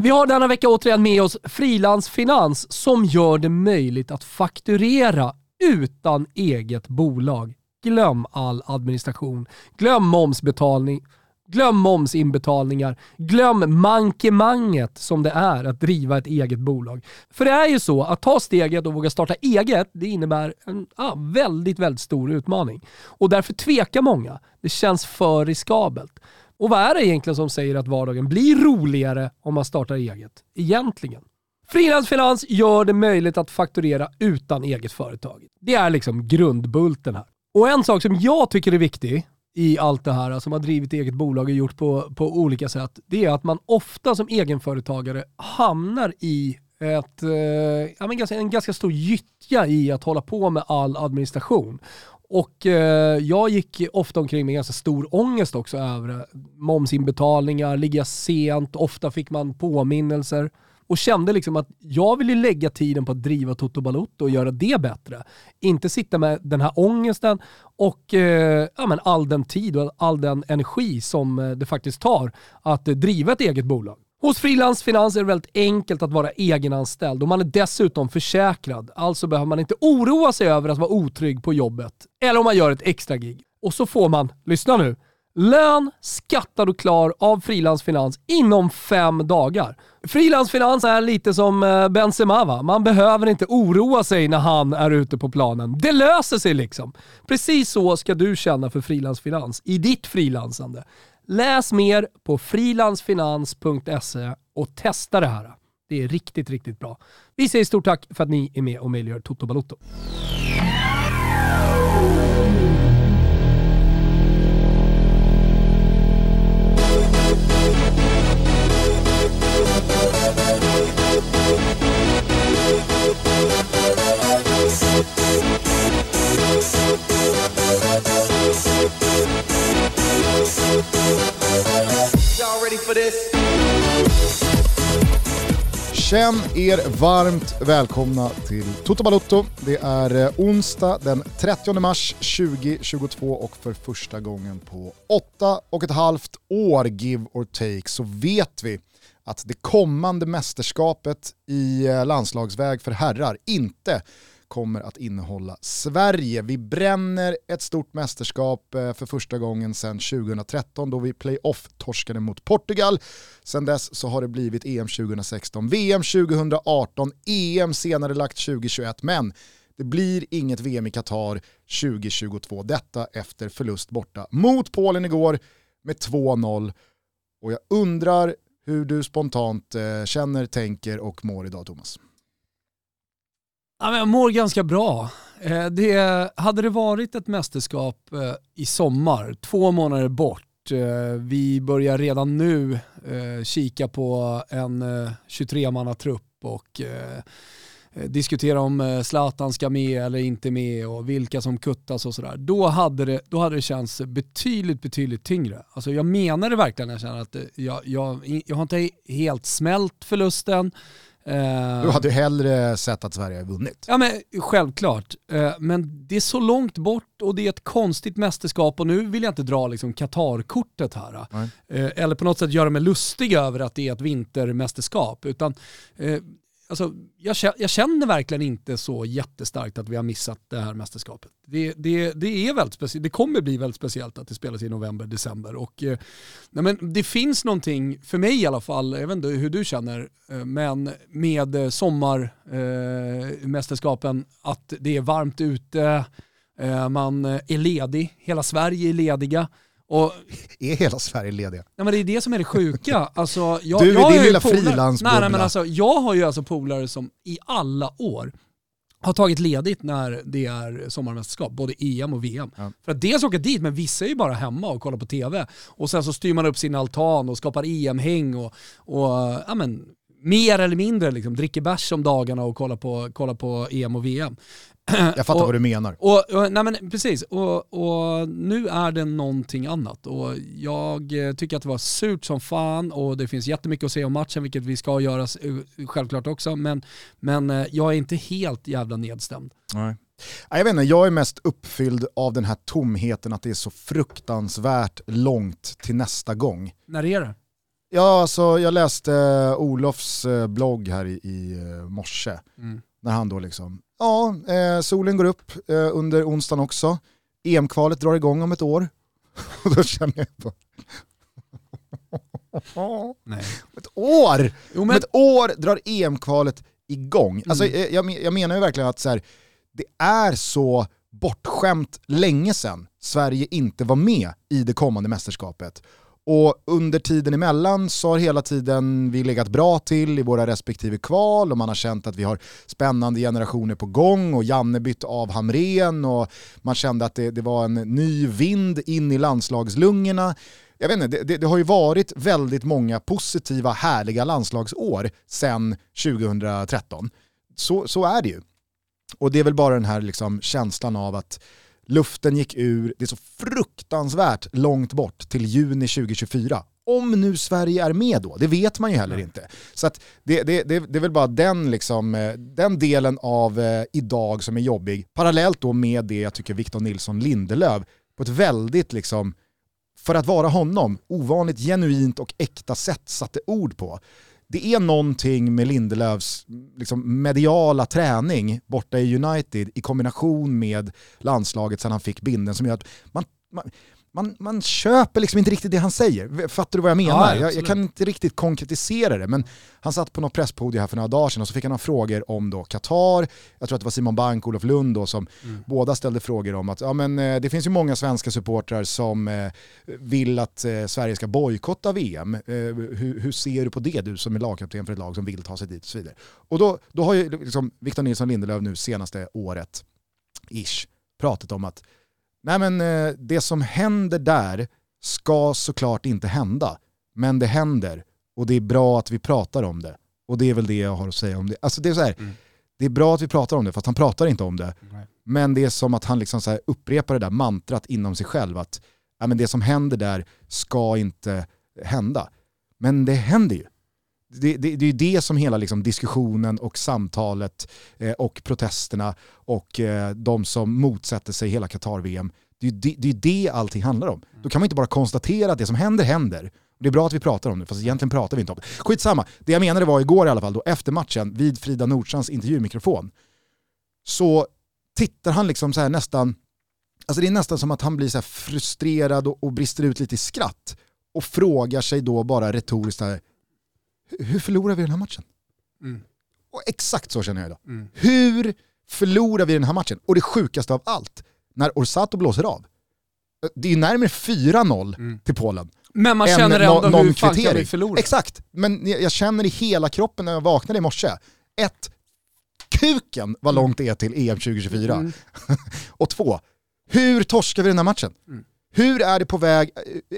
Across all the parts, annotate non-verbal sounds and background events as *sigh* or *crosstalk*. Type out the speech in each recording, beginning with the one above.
Vi har denna vecka återigen med oss Frilansfinans som gör det möjligt att fakturera utan eget bolag. Glöm all administration, glöm momsbetalning, glöm momsinbetalningar, glöm mankemanget som det är att driva ett eget bolag. För det är ju så att ta steget och våga starta eget, det innebär en ah, väldigt, väldigt stor utmaning. Och därför tvekar många. Det känns för riskabelt. Och vad är det egentligen som säger att vardagen blir roligare om man startar eget? Egentligen. Frilansfinans gör det möjligt att fakturera utan eget företag. Det är liksom grundbulten här. Och en sak som jag tycker är viktig i allt det här, som har drivit eget bolag och gjort på, på olika sätt, det är att man ofta som egenföretagare hamnar i ett, eh, ja, men en ganska stor gyttja i att hålla på med all administration. Och eh, jag gick ofta omkring med ganska stor ångest också över det. Momsinbetalningar, ligga sent, ofta fick man påminnelser. Och kände liksom att jag ville lägga tiden på att driva Toto Balotto och göra det bättre. Inte sitta med den här ångesten och eh, ja, men all den tid och all den energi som eh, det faktiskt tar att eh, driva ett eget bolag. Hos Frilans Finans är det väldigt enkelt att vara egenanställd och man är dessutom försäkrad. Alltså behöver man inte oroa sig över att vara otrygg på jobbet eller om man gör ett extra gig. Och så får man, lyssna nu, lön skattad och klar av Frilans Finans inom fem dagar. Frilans Finans är lite som eh, Benzema va? Man behöver inte oroa sig när han är ute på planen. Det löser sig liksom. Precis så ska du känna för Frilans Finans i ditt frilansande. Läs mer på frilansfinans.se och testa det här. Det är riktigt, riktigt bra. Vi säger stort tack för att ni är med och möjliggör Toto Balotto. Känn er varmt välkomna till Toto Balutto. Det är eh, onsdag den 30 mars 2022 och för första gången på åtta och ett halvt år, give or take, så vet vi att det kommande mästerskapet i eh, landslagsväg för herrar inte kommer att innehålla Sverige. Vi bränner ett stort mästerskap eh, för första gången sedan 2013 då vi playoff-torskade mot Portugal. Sedan dess så har det blivit EM 2016, VM 2018, EM senare lagt 2021, men det blir inget VM i Qatar 2022. Detta efter förlust borta mot Polen igår med 2-0. Och jag undrar hur du spontant eh, känner, tänker och mår idag Thomas. Ja, men jag mår ganska bra. Eh, det, hade det varit ett mästerskap eh, i sommar, två månader bort, eh, vi börjar redan nu kika på en 23-mannatrupp och diskutera om Zlatan ska med eller inte med och vilka som kuttas och sådär. Då hade det, då hade det känts betydligt, betydligt tyngre. Alltså jag menar det verkligen, jag känner att jag, jag, jag har inte helt smält förlusten, du hade ju hellre sett att Sverige vunnit. Ja men självklart. Eh, men det är så långt bort och det är ett konstigt mästerskap och nu vill jag inte dra liksom Qatar-kortet här. Nej. Eh, eller på något sätt göra mig lustig över att det är ett vintermästerskap. Utan alltså, jag, jag, känner verkligen inte så jättestarkt att vi har missat det här mästerskapet. Det, det, det, är väldigt speciellt, det kommer bli väldigt speciellt att det spelas i november, december. Och, eh, nej men det finns någonting, för mig i alla fall, jag vet inte hur du känner, eh, men med sommarmästerskapen, eh, eh att det är varmt ute, eh, man eh, är ledig, hela Sverige är lediga. Och, *laughs* är hela Sverige lediga? Ja, men det är det som är det sjuka. *laughs* Alltså, jag, du är din lilla frilansbubbla. Nej, men alltså, jag har ju alltså polare som i alla år har tagit ledigt när det är sommarmästerskap, både EM och VM. Ja. För att dels åka dit, men vissa är ju bara hemma och kollar på TV. Och sen så styr man upp sin altan och skapar EM-häng och, och ja, men, mer eller mindre liksom, dricker bärs om dagarna och kollar på, kollar på EM och VM. Jag fattar och, vad du menar. Och, och, nej men precis, och, och, nu är det någonting annat. Och jag tycker att det var surt som fan och det finns jättemycket att säga om matchen, vilket vi ska göra självklart också. Men, men eh, jag är inte helt jävla nedstämd. Nej. Jag vet inte, jag är mest uppfylld av den här tomheten att det är så fruktansvärt långt till nästa gång. När är det? Ja, alltså jag läste Olofs blogg här i, i morse. Mm. När han då liksom, ja, eh, solen går upp under onsdagen också. EM-kvalet drar igång om ett år. *laughs* Och då känner jag på... *laughs* Nej. Ett år! Jo, men... Om ett år drar EM-kvalet igång. Mm. Alltså, jag, jag menar ju verkligen att så här, det är så bortskämt länge sedan Sverige inte var med i det kommande mästerskapet. Och under tiden emellan så har hela tiden vi legat bra till i våra respektive kval och man har känt att vi har spännande generationer på gång och Janne bytte av Hamren och man kände att det, det var en ny vind in i landslagslungorna. Jag vet inte, det, det, det, har ju varit väldigt många positiva, härliga landslagsår sedan 2013. Så, så är det ju. Och det är väl bara den här liksom känslan av att luften gick ur, det är så fruktansvärt långt bort till juni 2024. Om nu Sverige är med då, det vet man ju heller inte. Så det, det, det, det är väl bara den, liksom, eh, den delen av eh, idag som är jobbig, parallellt då med det jag tycker Victor Nilsson Lindelöf på ett väldigt, liksom, för att vara honom, ovanligt genuint och äkta sätt satte ord på det är någonting med Lindelöfs liksom, mediala träning borta i United i kombination med landslaget sen han fick binden som gör att man, man man, man köper liksom inte riktigt det han säger. Fattar du vad jag menar? Ja, jag, jag, kan inte riktigt konkretisera det, men han satt på något presspodium här för några dagar sedan och så fick han några frågor om då Qatar, jag tror att det var Simon Bank och Olof Lund då, som mm. båda ställde frågor om att ja, men, eh, det finns ju många svenska supportrar som eh, vill att eh, Sverige ska bojkotta VM. Eh, hur, hur, ser du på det, du som är lagkapten för ett lag som vill ta sig dit och så vidare. Och då, då har ju liksom Victor Nilsson Lindelöf nu senaste året, ish, pratat om att Nej men eh, det som händer där ska såklart inte hända. Men det händer och det är bra att vi pratar om det. Och det är väl det jag har att säga om det. Alltså det är så här, mm. det är bra att vi pratar om det, fast han pratar inte om det. Nej. Men det är som att han liksom så upprepar det där mantrat inom sig själv, att ja, men det som händer där ska inte hända. Men det händer ju. Det, det, det är det som hela liksom diskussionen och samtalet eh, och protesterna och eh, de som motsätter sig hela Qatar-VM, det det, det är det allting handlar om. Då kan man inte bara konstatera att det som händer händer. Det är bra att vi pratar om det, fast egentligen pratar vi inte om det. Skitsamma, det jag menade var igår i alla fall, då, efter matchen, vid Frida Nordstrands intervjumikrofon, så tittar han liksom så här nästan, alltså det är nästan som att han blir så frustrerad och, och brister ut lite i skratt och frågar sig då bara retoriskt här, hur förlorar vi den här matchen? Mm. Och exakt så känner jag idag. Mm. Hur förlorar vi den här matchen? Och det sjukaste av allt, när Orsato blåser av. Det är närmare 4-0 mm. till Polen. Men man känner ändå no hur fan kan vi förlora? Exakt, men jag känner i hela kroppen när jag vaknade i morse. Ett, kuken vad långt det är till EM 2024. Mm. *laughs* och två, hur torskar vi den här matchen? Mm. Hur är det på väg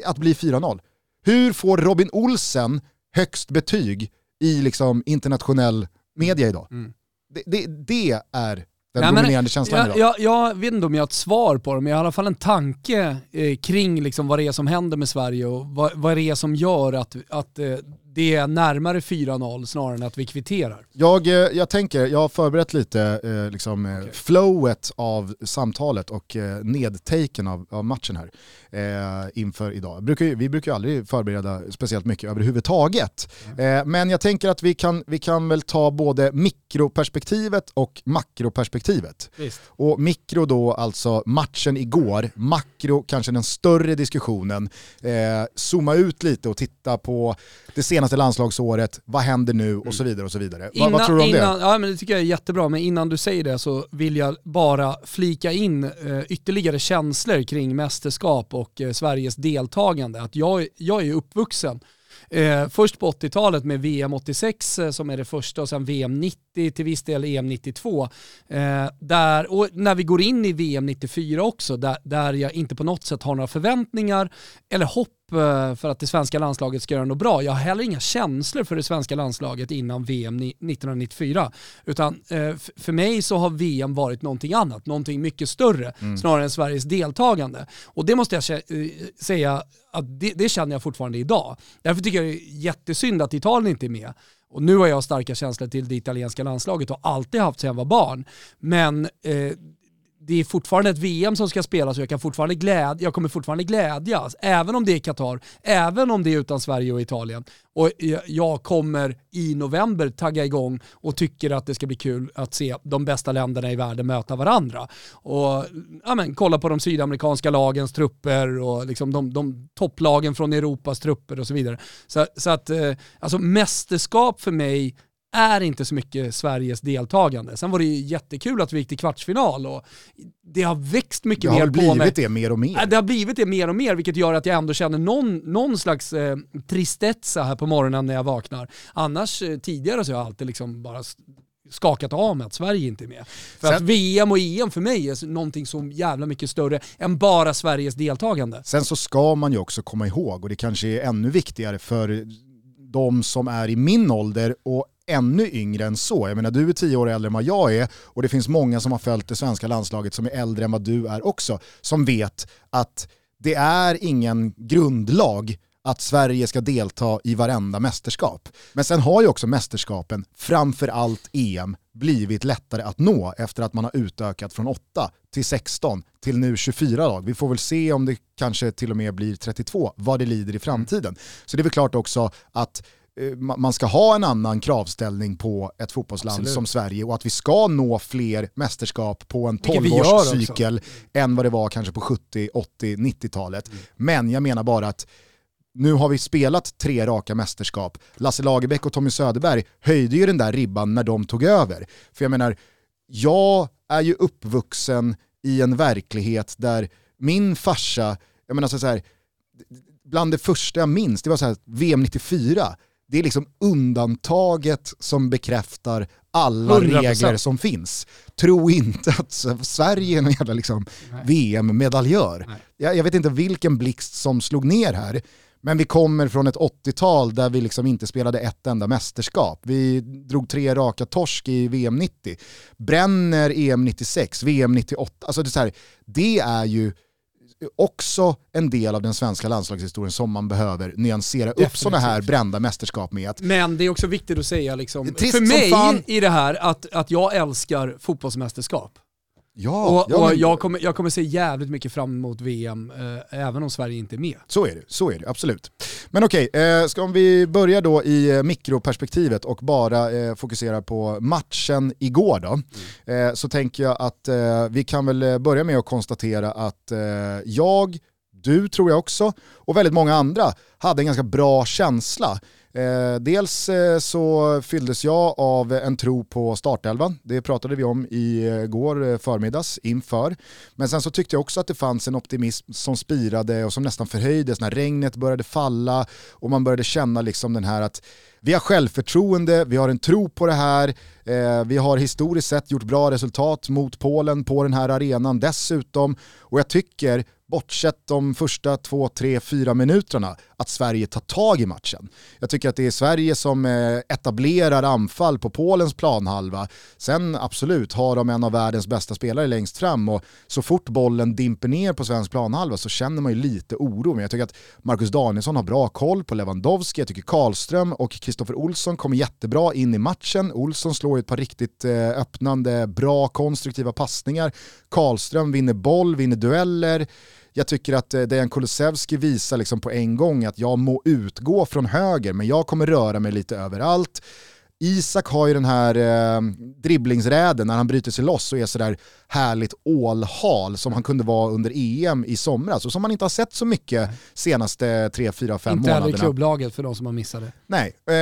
att bli 4-0? Hur får Robin Olsen högst betyg i liksom internationell media idag. Mm. Det, det, det, är den Nej, dominerande men, känslan jag, idag. Jag, jag, vet inte om jag har ett svar på det, men jag har i alla fall en tanke eh, kring liksom vad det är som händer med Sverige och vad, vad det är som gör att, att eh, det är närmare 4-0 snarare än att vi kvitterar. Jag, eh, jag tänker, jag har förberett lite eh, liksom, eh, okay. flowet av samtalet och eh, nedtaken av, av matchen här eh, inför idag. Brukar, vi brukar ju aldrig förbereda speciellt mycket överhuvudtaget. Mm. Eh, men jag tänker att vi kan, vi kan väl ta både mikroperspektivet och makroperspektivet. Visst. Och mikro då alltså matchen igår, makro kanske den större diskussionen. Eh, zooma ut lite och titta på det senaste landslagsåret, vad händer nu och så vidare. och så vidare. Innan, vad, vad, tror du om innan, det? Ja, men det tycker jag är jättebra, men innan du säger det så vill jag bara flika in eh, ytterligare känslor kring mästerskap och eh, Sveriges deltagande. Att jag, jag är uppvuxen Eh, först på 80-talet med VM 86 eh, som är det första och sen VM 90 till viss del EM 92. Eh, där, och när vi går in i VM 94 också, där, där jag inte på något sätt har några förväntningar eller hopp för att det svenska landslaget ska göra något bra. Jag har heller inga känslor för det svenska landslaget innan VM 1994. Utan eh, för mig så har VM varit någonting annat, någonting mycket större, mm. snarare än Sveriges deltagande. Och det måste jag eh, säga att det, det känner jag fortfarande idag. Därför tycker jag det är jättesynd att Italien inte är med. Och nu har jag starka känslor till det italienska landslaget och alltid haft sedan jag var barn. Men eh, det är fortfarande ett VM som ska spelas och jag, kan fortfarande gläd, jag kommer fortfarande glädjas, även om det är Qatar, även om det är utan Sverige och Italien. Och jag kommer i november tagga igång och tycker att det ska bli kul att se de bästa länderna i världen möta varandra. Och ja, men, kolla på de sydamerikanska lagens trupper och liksom de, de topplagen från Europas trupper och så vidare. Så, så att, eh, alltså mästerskap för mig är inte så mycket Sveriges deltagande. Sen var det ju jättekul att vi gick till kvartsfinal och det har växt mycket mer på mig. Det har blivit det mer och mer. Det har blivit det mer och mer vilket gör att jag ändå känner någon, någon slags eh, tristezza här på morgonen när jag vaknar. Annars eh, tidigare så har jag alltid liksom bara skakat av med att Sverige inte är med. För Sen, att VM och EM för mig är någonting så jävla mycket större än bara Sveriges deltagande. Sen så ska man ju också komma ihåg, och det kanske är ännu viktigare för de som är i min ålder och ännu yngre än så. Jag menar du är tio år äldre än vad jag är och det finns många som har följt det svenska landslaget som är äldre än vad du är också, som vet att det är ingen grundlag att Sverige ska delta i varenda mästerskap. Men sen har ju också mästerskapen, framförallt EM, blivit lättare att nå efter att man har utökat från 8 till 16 till nu 24 lag. Vi får väl se om det kanske till och med blir 32, vad det lider i framtiden. Så det är väl klart också att man ska ha en annan kravställning på ett fotbollsland Absolut. som Sverige och att vi ska nå fler mästerskap på en 12-årscykel än vad det var kanske på 70, 80, 90-talet. Mm. Men jag menar bara att nu har vi spelat tre raka mästerskap. Lasse Lagerbäck och Tommy Söderberg höjde ju den där ribban när de tog över. För jag menar, jag är ju uppvuxen i en verklighet där min farsa, jag menar så här, bland det första jag minns, det var så här, VM 94, det är liksom undantaget som bekräftar alla 100%. regler som finns. Tro inte att Sverige är någon jävla liksom VM-medaljör. Jag, jag, vet inte vilken blixt som slog ner här, men vi kommer från ett 80-tal där vi liksom inte spelade ett enda mästerskap. Vi drog tre raka torsk i VM 90, bränner EM 96, VM 98. Alltså det, är här, det är ju också en del av den svenska landslagshistorien som man behöver nyansera Definitivt. upp sådana här brända mästerskap med. Att, Men det är också viktigt att säga, liksom, för mig fan. i det här, att, att jag älskar fotbollsmästerskap. Ja, och, ja, och jag, kommer, jag kommer se jävligt mycket fram emot VM, eh, även om Sverige inte är med. Så är det, så är det absolut. Men okej, eh, ska vi börja då i eh, mikroperspektivet och bara eh, fokusera på matchen igår då. Mm. Eh, så tänker jag att eh, vi kan väl eh, börja med att konstatera att jag, du tror jag också, och väldigt många andra hade en ganska bra känsla Eh, dels eh, så fylldes jag av en tro på startelvan, det pratade vi om igår eh, eh, förmiddags inför. Men sen så tyckte jag också att det fanns en optimism som spirade och som nästan förhöjdes när regnet började falla och man började känna liksom den här att vi har självförtroende, vi har en tro på det här, eh, vi har historiskt sett gjort bra resultat mot Polen på den här arenan dessutom. Och jag tycker bortsett de första två, tre, fyra minuterna, att Sverige tar tag i matchen. Jag tycker att det är Sverige som eh, etablerar anfall på Polens planhalva. Sen absolut har de en av världens bästa spelare längst fram och så fort bollen dimper ner på svensk planhalva så känner man ju lite oro. Men jag tycker att Marcus Danielsson har bra koll på Lewandowski, jag tycker Karlström och Kristoffer Olsson kommer jättebra in i matchen. Olsson slår ju ett par riktigt eh, öppnande, bra, konstruktiva passningar. Karlström vinner boll, vinner dueller. Jag tycker att eh, Dejan Kulusevski visar liksom på en gång att jag må utgå från höger, men jag kommer röra mig lite överallt. Isak har ju den här eh, dribblingsräden när han bryter sig loss och är sådär härligt ålhal som han kunde vara under EM i somras och som man inte har sett så mycket senaste 3, 4, 5 månaderna. Inte heller i klubblaget för de som har missat det. Nej, eh,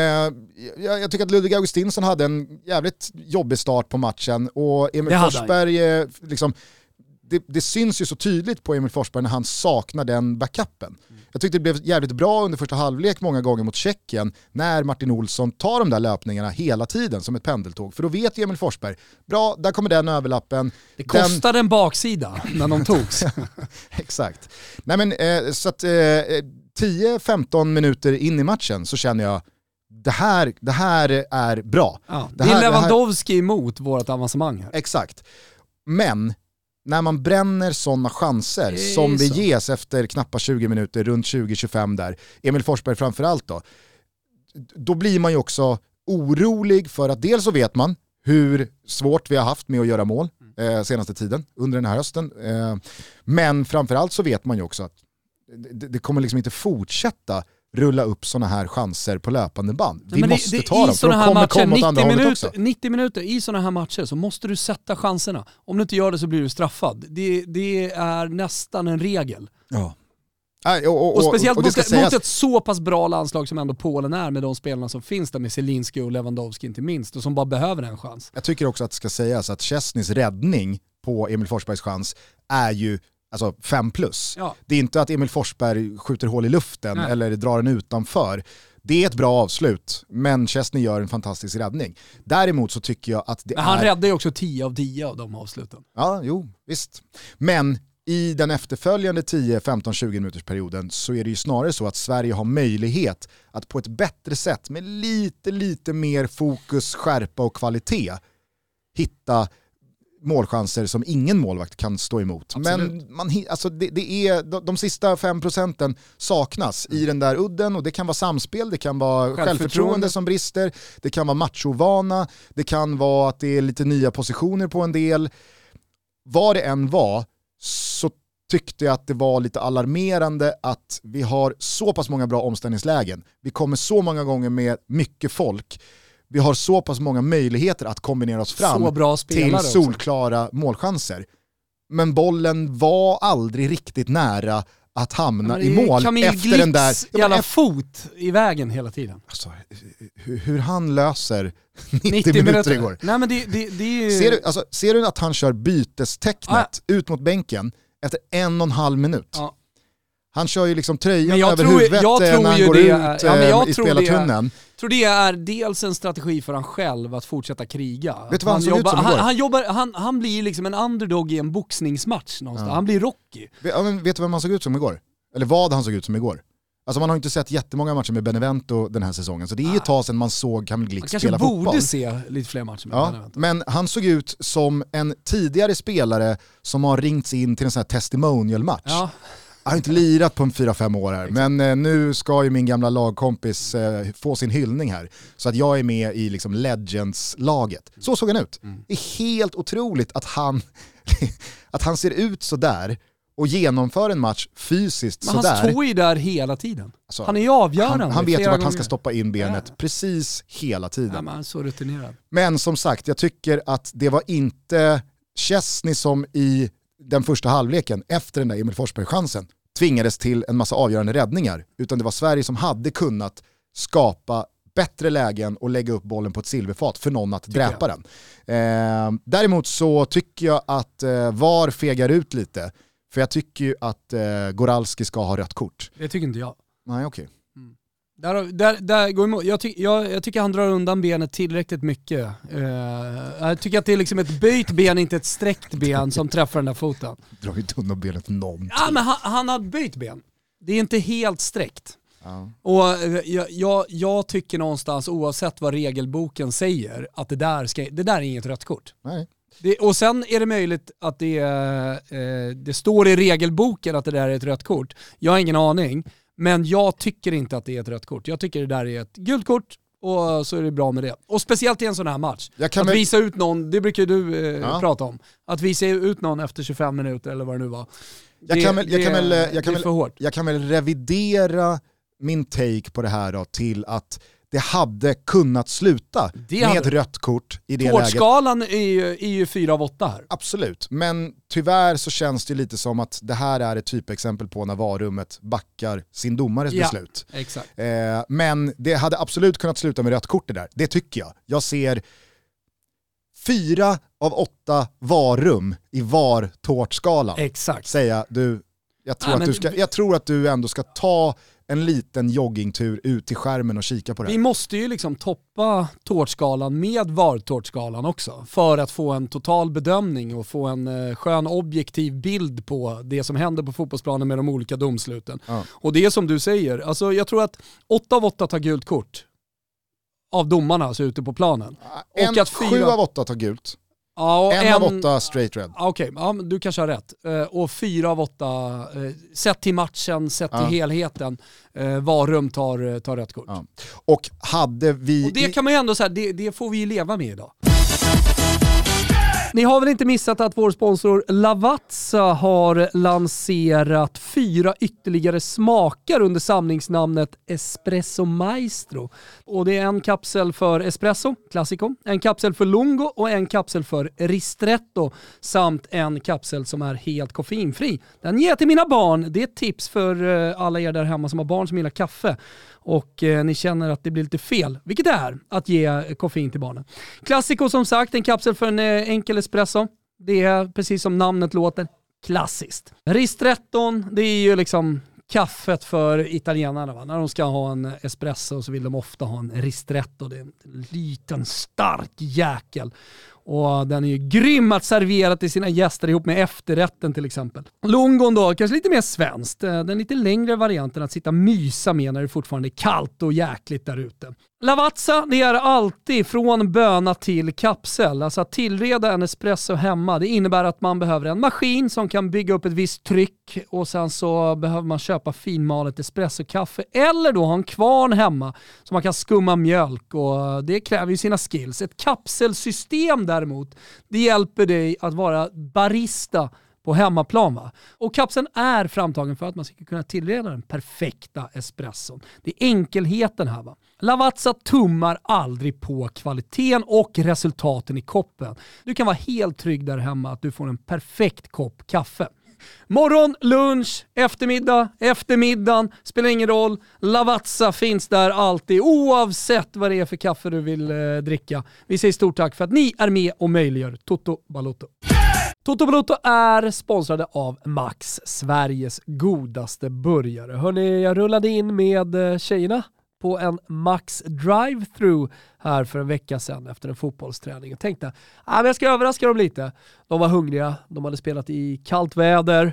jag, jag, tycker att Ludvig Augustinsson hade en jävligt jobbig start på matchen och Emil Forsberg eh, liksom, det, det, syns ju så tydligt på Emil Forsberg när han saknar den backupen. Jag tyckte det blev jävligt bra under första halvlek många gånger mot Tjeckien när Martin Olsson tar de där löpningarna hela tiden som ett pendeltåg. För då vet ju Emil Forsberg, bra, där kommer den överlappen. Det kostade den... en baksida *laughs* när de togs. *laughs* Exakt. Nej men eh, så att eh, 10-15 minuter in i matchen så känner jag det här, det här är bra. Ja, det, det är Lewandowski det här... emot vårt avancemang. Här. Exakt. Men när man bränner sådana chanser som det ges efter knappa 20 minuter, runt 20-25 där, Emil Forsberg framförallt då, då blir man ju också orolig för att dels så vet man hur svårt vi har haft med att göra mål. eh, senaste tiden, under den här hösten. Eh, men framförallt så vet man ju också att det, det kommer liksom inte fortsätta rulla upp sådana här chanser på löpande band. Vi Nej, måste det, det, ta dem, för de kommer matcher, komma åt andra 90 hållet också. minuter, 90 minuter i sådana här matcher så måste du sätta chanserna. Om du inte gör det så blir du straffad. Det, det är nästan en regel. Ja. Nej, och, och, Och speciellt det mot, ska mot sägas, ett så pass bra landslag som ändå Polen är med de spelarna som finns där med Zielinski och Lewandowski inte minst och som bara behöver en chans. jag tycker också att det ska sägas att Chesneys räddning på Emil Forsbergs chans är ju alltså 5 plus. Ja. Det är inte att Emil Forsberg skjuter hål i luften Nej. eller drar den utanför. Det är ett bra avslut, men Chesney gör en fantastisk räddning. Däremot så tycker jag att det Men han är... räddar ju också 10 av 10 av de avsluten. Ja, jo, visst. Men i den efterföljande 10, 15, 20 minuters perioden så är det ju snarare så att Sverige har möjlighet att på ett bättre sätt med lite, lite mer fokus, skärpa och kvalitet hitta målchanser som ingen målvakt kan stå emot. Absolut. Men man, alltså det, det är, de, de sista 5 procenten saknas i den där udden och det kan vara samspel, det kan vara självförtroende, Självförtroende. som brister, det kan vara machovana, det kan vara att det är lite nya positioner på en del. Vad det än var så tyckte jag att det var lite alarmerande att vi har så pass många bra omställningslägen. Vi kommer så många gånger med mycket folk. Vi har så pass många möjligheter att kombinera oss fram till spelare också. solklara målchanser. Men bollen var aldrig riktigt nära att hamna i mål Camille efter den där... Glitz Ja, jävla fot i vägen hela tiden. alltså, hur, hur han löser *laughs* 90, minuter, igår. Nej men det, det, det är ju... Ser du, alltså, ser du att han kör bytestecknet ut mot bänken efter en och en halv minut? Ja. Han kör ju liksom tröjan jag över tror- huvudet jag eh, tror när han går det ut ja, men jag eh, i spelartunneln. Tror det är dels en strategi för han själv att fortsätta kriga. Vet du vad han såg ut jobbar, som han, igår? han, jobbar, han, han blir liksom en underdog i en boxningsmatch någonstans. Ja. Han blir Rocky. Vet, ja, men vet du vem han såg ut som igår? Eller vad han såg ut som igår? Alltså man har inte sett jättemånga matcher med Benevento den här säsongen, så det är ju ett tag sedan man såg Camille Man Glitz kanske spela borde fotboll. se lite fler matcher med Ja, Benevento. men han såg ut som en tidigare spelare som har ringts in till en sån här testimonial-match. Ja, Jag har inte lirat på en 4-5 år här, men eh, nu ska ju min gamla lagkompis eh, få sin hyllning här. Så att jag är med i liksom Legends-laget. Så såg han ut. Mm. Det är helt otroligt att han, *laughs* att han ser ut sådär och genomför en match fysiskt men sådär. tå är ju där hela tiden. Alltså, Han är ju avgörande. han, han vet ju vart han ska gånger. stoppa in benet Ja. precis hela tiden. Ja, men han är så rutinerad. Men som sagt, jag tycker att det var inte Chesney som i den första halvleken, efter den där Emil Forsberg-chansen, tvingades till en massa avgörande räddningar. Utan det var Sverige som hade kunnat skapa bättre lägen och lägga upp bollen på ett silverfat för någon att dräpa den. Eh, däremot så tycker jag att eh, VAR fegar ut lite. För jag tycker ju att eh, Goralski ska ha rött kort. Det tycker inte jag. Nej okej. Där, där, där går emot. Jag, ty, jag, jag tycker han drar undan benet tillräckligt mycket. Eh, jag tycker att det är liksom ett böjt ben, inte ett sträckt ben som träffar den där foten. Drar inte undan benet någonting. Ja men han, han har böjt ben. Det är inte helt sträckt. Ja. Och eh, jag, jag, jag tycker någonstans, oavsett vad regelboken säger, att det där, ska, det där är inget rött kort. Nej. Det, och sen är det möjligt att det, eh, det står i regelboken att det där är ett rött kort. Jag har ingen aning, men jag tycker inte att det är ett rött kort. Jag tycker det där är ett gult kort och så är det bra med det. Och speciellt i en sån här match. Att visa ut någon, det brukar du eh, Ja. prata om. Att visa ut någon efter 25 minuter eller vad det nu var. Jag Det- kan väl, jag kan väl, kan jag kan väl revidera min take på det här då till att det hade kunnat sluta Det med hade- ett rött kort i det läget. Tårtskalan är ju, är ju 4 av 8 här. Absolut, men tyvärr så känns det lite som att det här är ett typexempel på när varummet backar sin domares Ja. beslut. Exakt. Eh, men det hade absolut kunnat sluta med rött kort det där, det tycker jag. Jag ser fyra av åtta varum i VAR-tårtskalan. Exakt. säga du, jag tror, Ja, att du ska, jag tror att du ändå ska ta en liten joggingtur ut till skärmen och kika på det Vi måste ju liksom toppa tårtskalan med VAR-tårtskalan också för att få en total bedömning och få en eh, skön objektiv bild på det som händer på fotbollsplanen med de olika domsluten. Ja. Och det är som du säger, alltså jag tror att 8 av 8 tar gult kort av domarna alltså ute på planen. En, och att fyra- Sju av åtta tar gult, Ja, och en, av åtta straight red. Okej, ja, men du kanske har rätt. Eh, och fyra av åtta, eh, sett till matchen, sett Ja. till helheten, eh, Varum tar, tar rött kort. Ja. Och hade vi... Och det kan man ju ändå säga, det, det får vi ju leva med idag. Ni har väl inte missat att vår sponsor Lavazza har lanserat fyra ytterligare smaker under samlingsnamnet Espresso Maestro. Och det är en kapsel för espresso, classico, en kapsel för lungo och en kapsel för ristretto samt en kapsel som är helt koffeinfri. Den ger jag till mina barn. Det är ett tips för eh, alla er där hemma som har barn som gillar kaffe och eh, ni känner att det blir lite fel, vilket det är, att ge koffein till barnen. Classico som sagt, en kapsel för en eh, enkel espresso. Det är precis som namnet låter, klassiskt. Ristretton, det är ju liksom kaffet för italienarna. Va? När de ska ha en espresso så vill de ofta ha en ristretto. Det är en liten stark jäkel. Och den är ju grym att servera till sina gäster ihop med efterrätten till exempel. Lungon då, kanske lite mer svenskt. Eh, den lite längre varianten att sitta och mysa med när det fortfarande är kallt och jäkligt där ute. Lavazza, det är alltid från böna till kapsel. Alltså att tillreda en espresso hemma, det innebär att man behöver en maskin som kan bygga upp ett visst tryck och sen så behöver man köpa finmalet espressokaffe eller då ha en kvarn hemma så man kan skumma mjölk och eh, det kräver ju sina skills. Ett kapselsystem där däremot, det hjälper dig att vara barista på hemmaplan. Va? Och kapseln är framtagen för att man ska kunna tillreda den perfekta espresson. Det är enkelheten här. Va? Lavazza tummar aldrig på kvaliteten och resultaten i koppen. Du kan vara helt trygg där hemma att du får en perfekt kopp kaffe. Morgon, lunch, eftermiddag, eftermiddagen, spelar ingen roll. Lavazza finns där alltid oavsett vad det är för kaffe du vill eh, dricka. Vi säger stort tack för att ni är med och möjliggör Toto Balotto. Toto Balotto är sponsrade av Max, Sveriges godaste burgare. Hörni, jag rullade in med eh, tjejerna på en Max drive-through här för en vecka sedan efter en fotbollsträning och tänkte ah, att jag ska överraska dem lite. De var hungriga, de hade spelat i kallt väder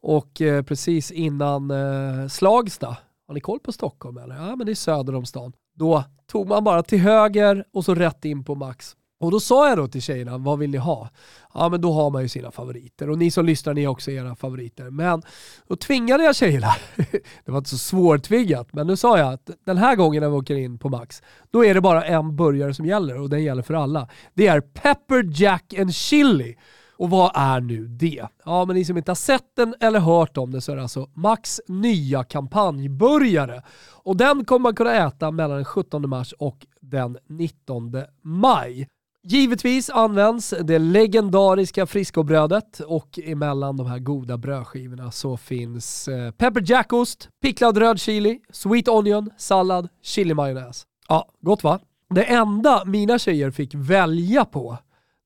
och eh, precis innan eh, Slagsta, har ni koll på Stockholm eller? Ja men det är söder om stan. Då tog man bara till höger och så rätt in på Max. Och då sa jag då till tjejerna, vad vill ni ha? Ja men då har man ju sina favoriter och ni som lyssnar ni har också era favoriter. Men då tvingade jag tjejerna, *laughs* det var inte så svårtvingat, men nu sa jag att den här gången när vi åker in på Max, då är det bara en burgare som gäller och den gäller för alla. Det är Pepper Jack and Chili. Och vad är nu det? Ja, men ni som inte har sett den eller hört om det så är det alltså Max nya kampanjburgare. Och den kommer man kunna äta mellan den 17 mars och den 19 maj. Givetvis används det legendariska friskobrödet och emellan de här goda brödskivorna så finns eh, pepper jackost, picklad röd chili, sweet onion, sallad, chilimajonnäs. Ja, gott va? Det enda mina tjejer fick välja på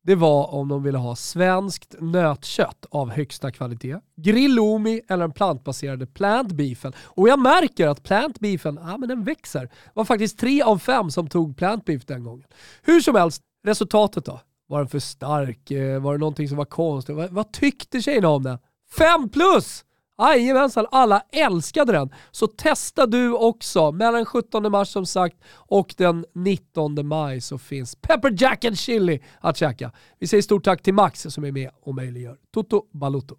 det var om de ville ha svenskt nötkött av högsta kvalitet, grillomi eller den plantbaserade plant beefen. Och jag märker att plant beefen, ja men den växer. Det var faktiskt tre av fem som tog plant beef den gången. Hur som helst, Resultatet då? Var den för stark? Eh, var det någonting som var konstigt? Vad, vad tyckte tjejerna om den? 5 plus! Ah, jajamensan, alla älskade den. Så testa du också. Mellan 17 mars som sagt och den 19 maj så finns Pepper Jack and Chili att käka. Vi säger stort tack till Max som är med och möjliggör Toto Balutto.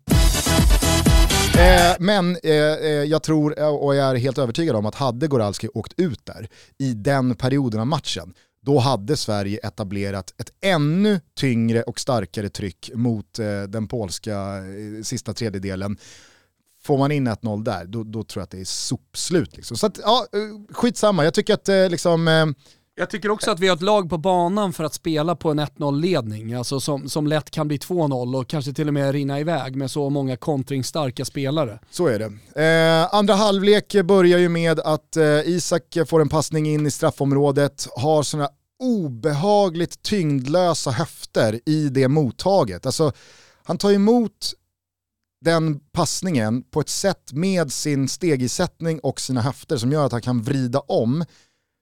Eh, men eh, eh jag tror eh, och jag är helt övertygad om att hade Goralski åkt ut där i den perioden av matchen då hade Sverige etablerat ett ännu tyngre och starkare tryck mot eh, den polska eh, sista tredjedelen. Får man in 1-0 där, då, då, tror jag att det är sopslut. Liksom. Så att, ja, eh, skitsamma, jag tycker att eh, liksom, eh, jag tycker också att vi har ett lag på banan för att spela på en 1-0-ledning, alltså som, som lätt kan bli 2-0 och kanske till och med rinna iväg med så många kontringsstarka spelare. Så är det. Eh, andra halvlek börjar ju med att eh, Isak får en passning in i straffområdet, har sådana obehagligt tyngdlösa höfter i det mottaget. Alltså, han tar emot den passningen på ett sätt med sin stegisättning och sina höfter som gör att han kan vrida om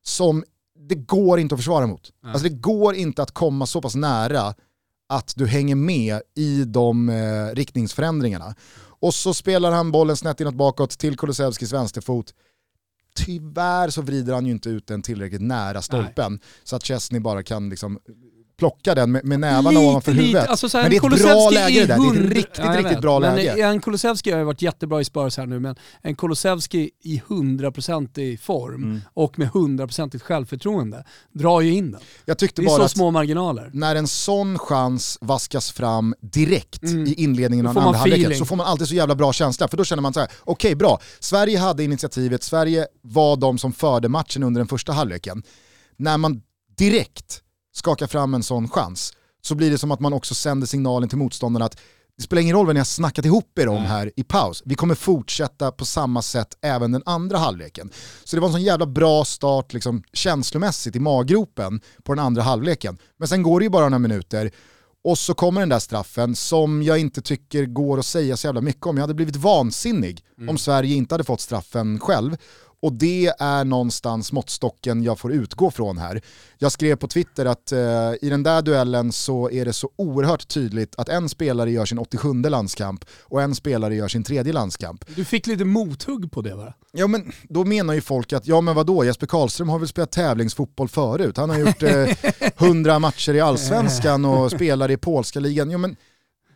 som det går inte att försvara mot. Mm. Alltså det går inte att komma så pass nära att du hänger med i de eh, riktningsförändringarna. Och så spelar han bollen snett inåt bakåt till Kulusevskis vänsterfot. Tyvärr så vrider han ju inte ut den tillräckligt nära stolpen Nej. så att Chesney bara kan liksom plockar den med, med nävarna ovanför huvudet. Alltså, men det är ett bra läge det där, det är ett riktigt, ja, riktigt bra men läge. En Kulusevski har ju varit jättebra i Spurs här nu, men en Kulusevski i 100% form mm. och med 100% självförtroende drar ju in den. Jag tyckte det är bara så små marginaler. När en sån chans vaskas fram direkt mm. i inledningen av andra halvlek så får man alltid så jävla bra känsla, för då känner man så här: okej okay, bra, Sverige hade initiativet, Sverige var de som förde matchen under den första halvleken. När man direkt skakar fram en sån chans så blir det som att man också sänder signalen till motståndarna att det spelar ingen roll vad ni har snackat ihop er om här i paus. Vi kommer fortsätta på samma sätt även den andra halvleken. Så det var en sån jävla bra start liksom, känslomässigt i maggropen på den andra halvleken. Men sen går det ju bara några minuter och så kommer den där straffen som jag inte tycker går att säga så jävla mycket om. Jag hade blivit vansinnig mm. om Sverige inte hade fått straffen själv. Och det är någonstans måttstocken jag får utgå från här. Jag skrev på Twitter att eh, i den där duellen så är det så oerhört tydligt att en spelare gör sin 87 landskamp och en spelare gör sin tredje landskamp. Du fick lite mothugg på det va? Ja men då menar ju folk att, ja men vadå, Jesper Karlström har väl spelat tävlingsfotboll förut. Han har gjort eh, *laughs* 100 matcher i allsvenskan och spelar i polska ligan. Ja, men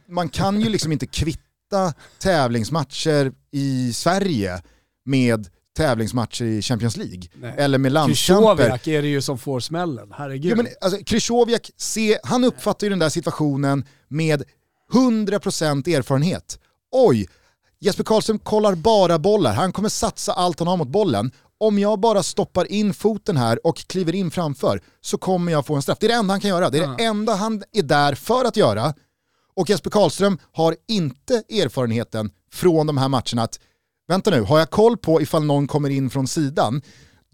man kan ju liksom inte kvitta tävlingsmatcher i Sverige med tävlingsmatcher i Champions League. Nej. Eller med landskamper. Krychowiak är det ju som får smällen, herregud. Ja, men, alltså, Krychowiak, se, han uppfattar ju den där situationen med 100% erfarenhet. Oj, Jesper Karlström kollar bara bollar, han kommer satsa allt han har mot bollen. Om jag bara stoppar in foten här och kliver in framför så kommer jag få en straff. Det är det enda han kan göra, det är ja. det enda han är där för att göra. Och Jesper Karlström har inte erfarenheten från de här matcherna att vänta nu, har jag koll på ifall någon kommer in från sidan,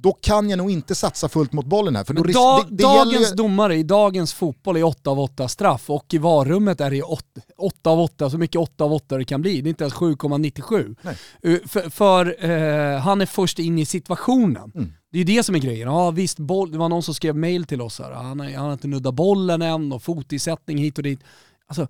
då kan jag nog inte satsa fullt mot bollen här. För då da, det, det dagens ju... domare i dagens fotboll är 8 av 8 straff och i varummet är det 8, av 8, så mycket 8 av 8 det kan bli. Det är inte ens 7,97. Uh, för, för uh, han är först in i situationen. Mm. Det är ju det som är grejen. Ja visst, boll, det var någon som skrev mail till oss här. Han, han har inte nuddat bollen än och fotisättning hit och dit. Alltså,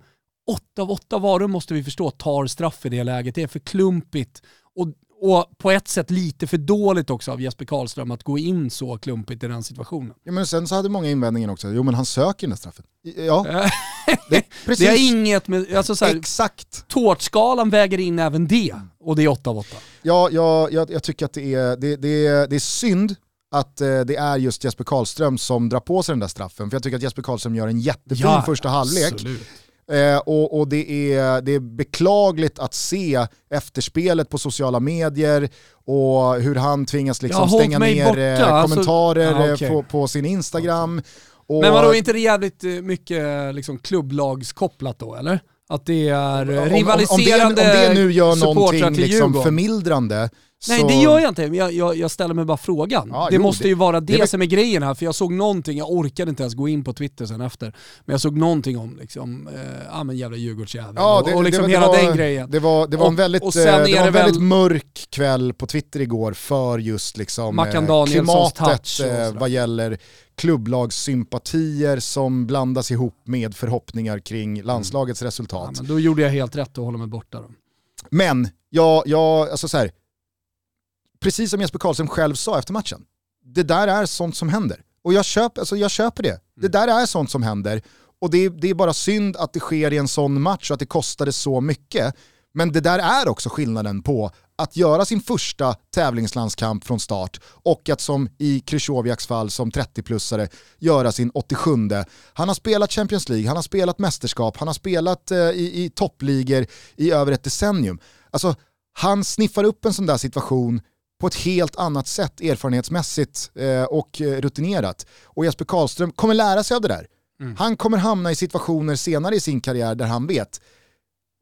8 av 8 varum måste vi förstå tar straff i det läget. Det är för klumpigt och, och på ett sätt lite för dåligt också av Jesper Karlström att gå in så klumpigt i den situationen. Ja, men sen så hade många invändningar också. Jo men han söker den där straffen. Ja, *laughs* det, precis. det är inget med, alltså så här, Exakt. Tårtskalan väger in även det och det är 8 av 8. Ja, ja jag, jag tycker att det är, det, det, det är synd att eh, det är just Jesper Karlström som drar på sig den där straffen. För jag tycker att Jesper Karlström gör en jättefin ja, första halvlek. Absolut. Eh, och, och det, är, det är beklagligt att se efterspelet på sociala medier och hur han tvingas liksom ja, stänga ner borta. Eh, alltså- kommentarer alltså, ja, okay. på, på, sin Instagram. Och... Men vadå, är inte det jävligt eh, mycket liksom, klubblagskopplat då eller? Att det är rivaliserande om, om, det, om det nu gör någonting liksom förmildrande Nej så... det gör jag inte, jag, jag, jag ställer mig bara frågan. Ja, det jo, måste ju vara det, det som är grejen här, för jag såg någonting, jag orkade inte ens gå in på Twitter sen efter, men jag såg någonting om liksom, eh, ja men jävla Djurgårdsjävel ja, och, och liksom det, hela var, den grejen. Det var, det var och, en väldigt, och eh, det var en väldigt mörk kväll på Twitter igår för just liksom, eh, klimatet eh, vad gäller klubblagssympatier som blandas ihop med förhoppningar kring mm. landslagets mm. resultat. Ja, men då gjorde jag helt rätt att hålla mig borta då. Men, jag, jag, alltså så här, precis som Jesper Karlsson själv sa efter matchen, det där är sånt som händer. Och jag, köp, alltså jag köper det. Det mm. där är sånt som händer. Och det, det är bara synd att det sker i en sån match och att det kostade så mycket. Men det där är också skillnaden på att göra sin första tävlingslandskamp från start och att som i Krychowiaks fall som 30-plussare göra sin 87. Han har spelat Champions League, han har spelat mästerskap, han har spelat eh, i, i toppligor i över ett decennium. Alltså, han sniffar upp en sån där situation på ett helt annat sätt erfarenhetsmässigt eh, och rutinerat. Och Jesper Karlström kommer lära sig av det där. Mm. Han kommer hamna i situationer senare i sin karriär där han vet,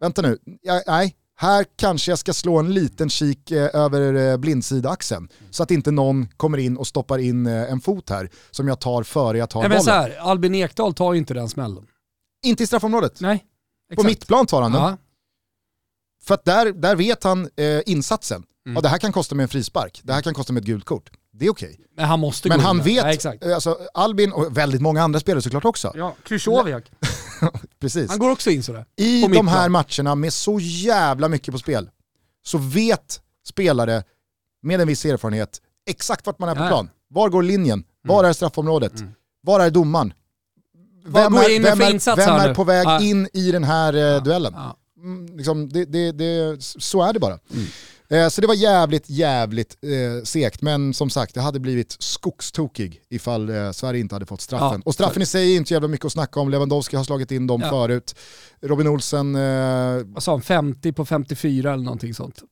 vänta nu, nej, här kanske jag ska slå en liten kik eh, över eh, blindsidaxeln mm. så att inte någon kommer in och stoppar in eh, en fot här som jag tar före jag tar nej, bollen. Men så här, Albin Ekdal tar ju inte den smällen. Inte i straffområdet. Nej. Exakt. På mittplan tar han den. För att där, där vet han eh, insatsen. Mm. Ja, det här kan kosta mig en frispark, det här kan kosta mig ett gult kort. Det är okej. Men han måste Men gå han vet, ja, alltså, Albin och väldigt många andra spelare såklart också. Ja, Krychowiak. *laughs* Precis. Han går också in sådär. I de här matcherna med så jävla mycket på spel så vet spelare med en viss erfarenhet exakt vart man är på Nej. plan. Var går linjen? Var mm. är straffområdet? Mm. Var är domaren? vem, är, vem, är, vem är på väg Ja. in i den här eh, duellen? Mm, liksom, det, det, det, så är det bara. Mm. Eh, så det var jävligt, jävligt eh, segt. Men som sagt, det hade blivit skogstokig ifall eh, Sverige inte hade fått straffen. Ja, och straffen i sig är inte jävla mycket att snacka om. Lewandowski har slagit in dem Ja. förut. Robin Olsen, eh, Vad sa han, 50 på 54 eller någonting sånt.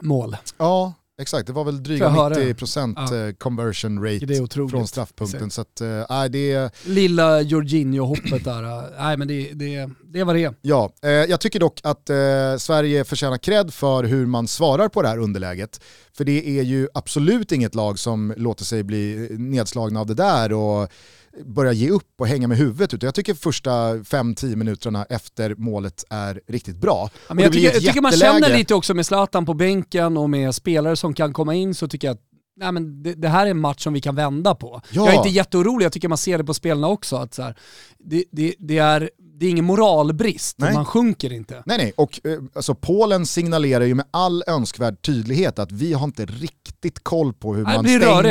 Mål. ja exakt, det var väl dryga jag höra 90% Ja. eh, conversion rate från straffpunkten. Så att, eh, nej, det är... Lilla Jorginho-hoppet där. äh, Nej men det, det, det var det. Ja, eh, jag tycker dock att eh, Sverige förtjänar cred för hur man svarar på det här underläget. För det är ju absolut inget lag som låter sig bli nedslagna av det där och börja ge upp och hänga med huvudet. Utan jag tycker första 5-10 minuterna efter målet är riktigt bra. Ja, men jag, tycker, jag tycker man känner lite också med Zlatan på bänken och med spelare som kan komma in så tycker jag att nej, men det, det här är en match som vi kan vända på. Ja. Jag är inte jätteorolig, jag tycker man ser det på spelarna också. Att så här, det, det, det, är, det är ingen moralbrist, Nej. man sjunker inte. Nej, nej. Och eh, alltså, Polen signalerar ju med all önskvärd tydlighet att vi har inte riktigt koll på hur Nej, man stänger.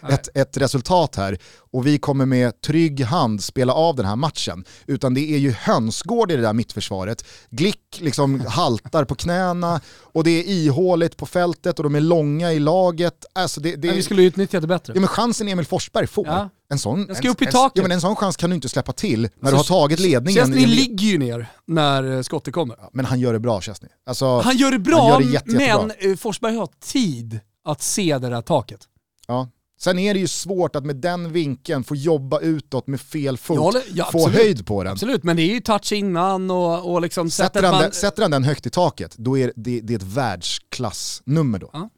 Nej. ett, ett resultat här och vi kommer med trygg hand spela av den här matchen. Utan det är ju hönsgård i det där mittförsvaret. Glick liksom haltar på knäna och det är ihåligt på fältet och de är långa i laget. Alltså det, det, Men vi skulle utnyttja det bättre. Ja men chansen Emil Forsberg får, Ja. En, sån, Den ska en, upp i en, taket. ja, men en sån chans kan du inte släppa till när du Så- har tagit ledningen. Chesney ligger ju ner när eh, skottet kommer. Men han gör det bra Chesney. Alltså, Han gör det bra, gör det jätte, men eh, Forsberg har tid att se det där taket. Ja. Sen är det ju svårt att med den vinkeln få jobba utåt med fel fot, håller- ja, få absolut. höjd på den. Absolut, men det är ju touch innan och, och liksom Sätter sätter han, man... den, sätter han den högt i taket, då är det, det är ett världsklassnummer då. Ja.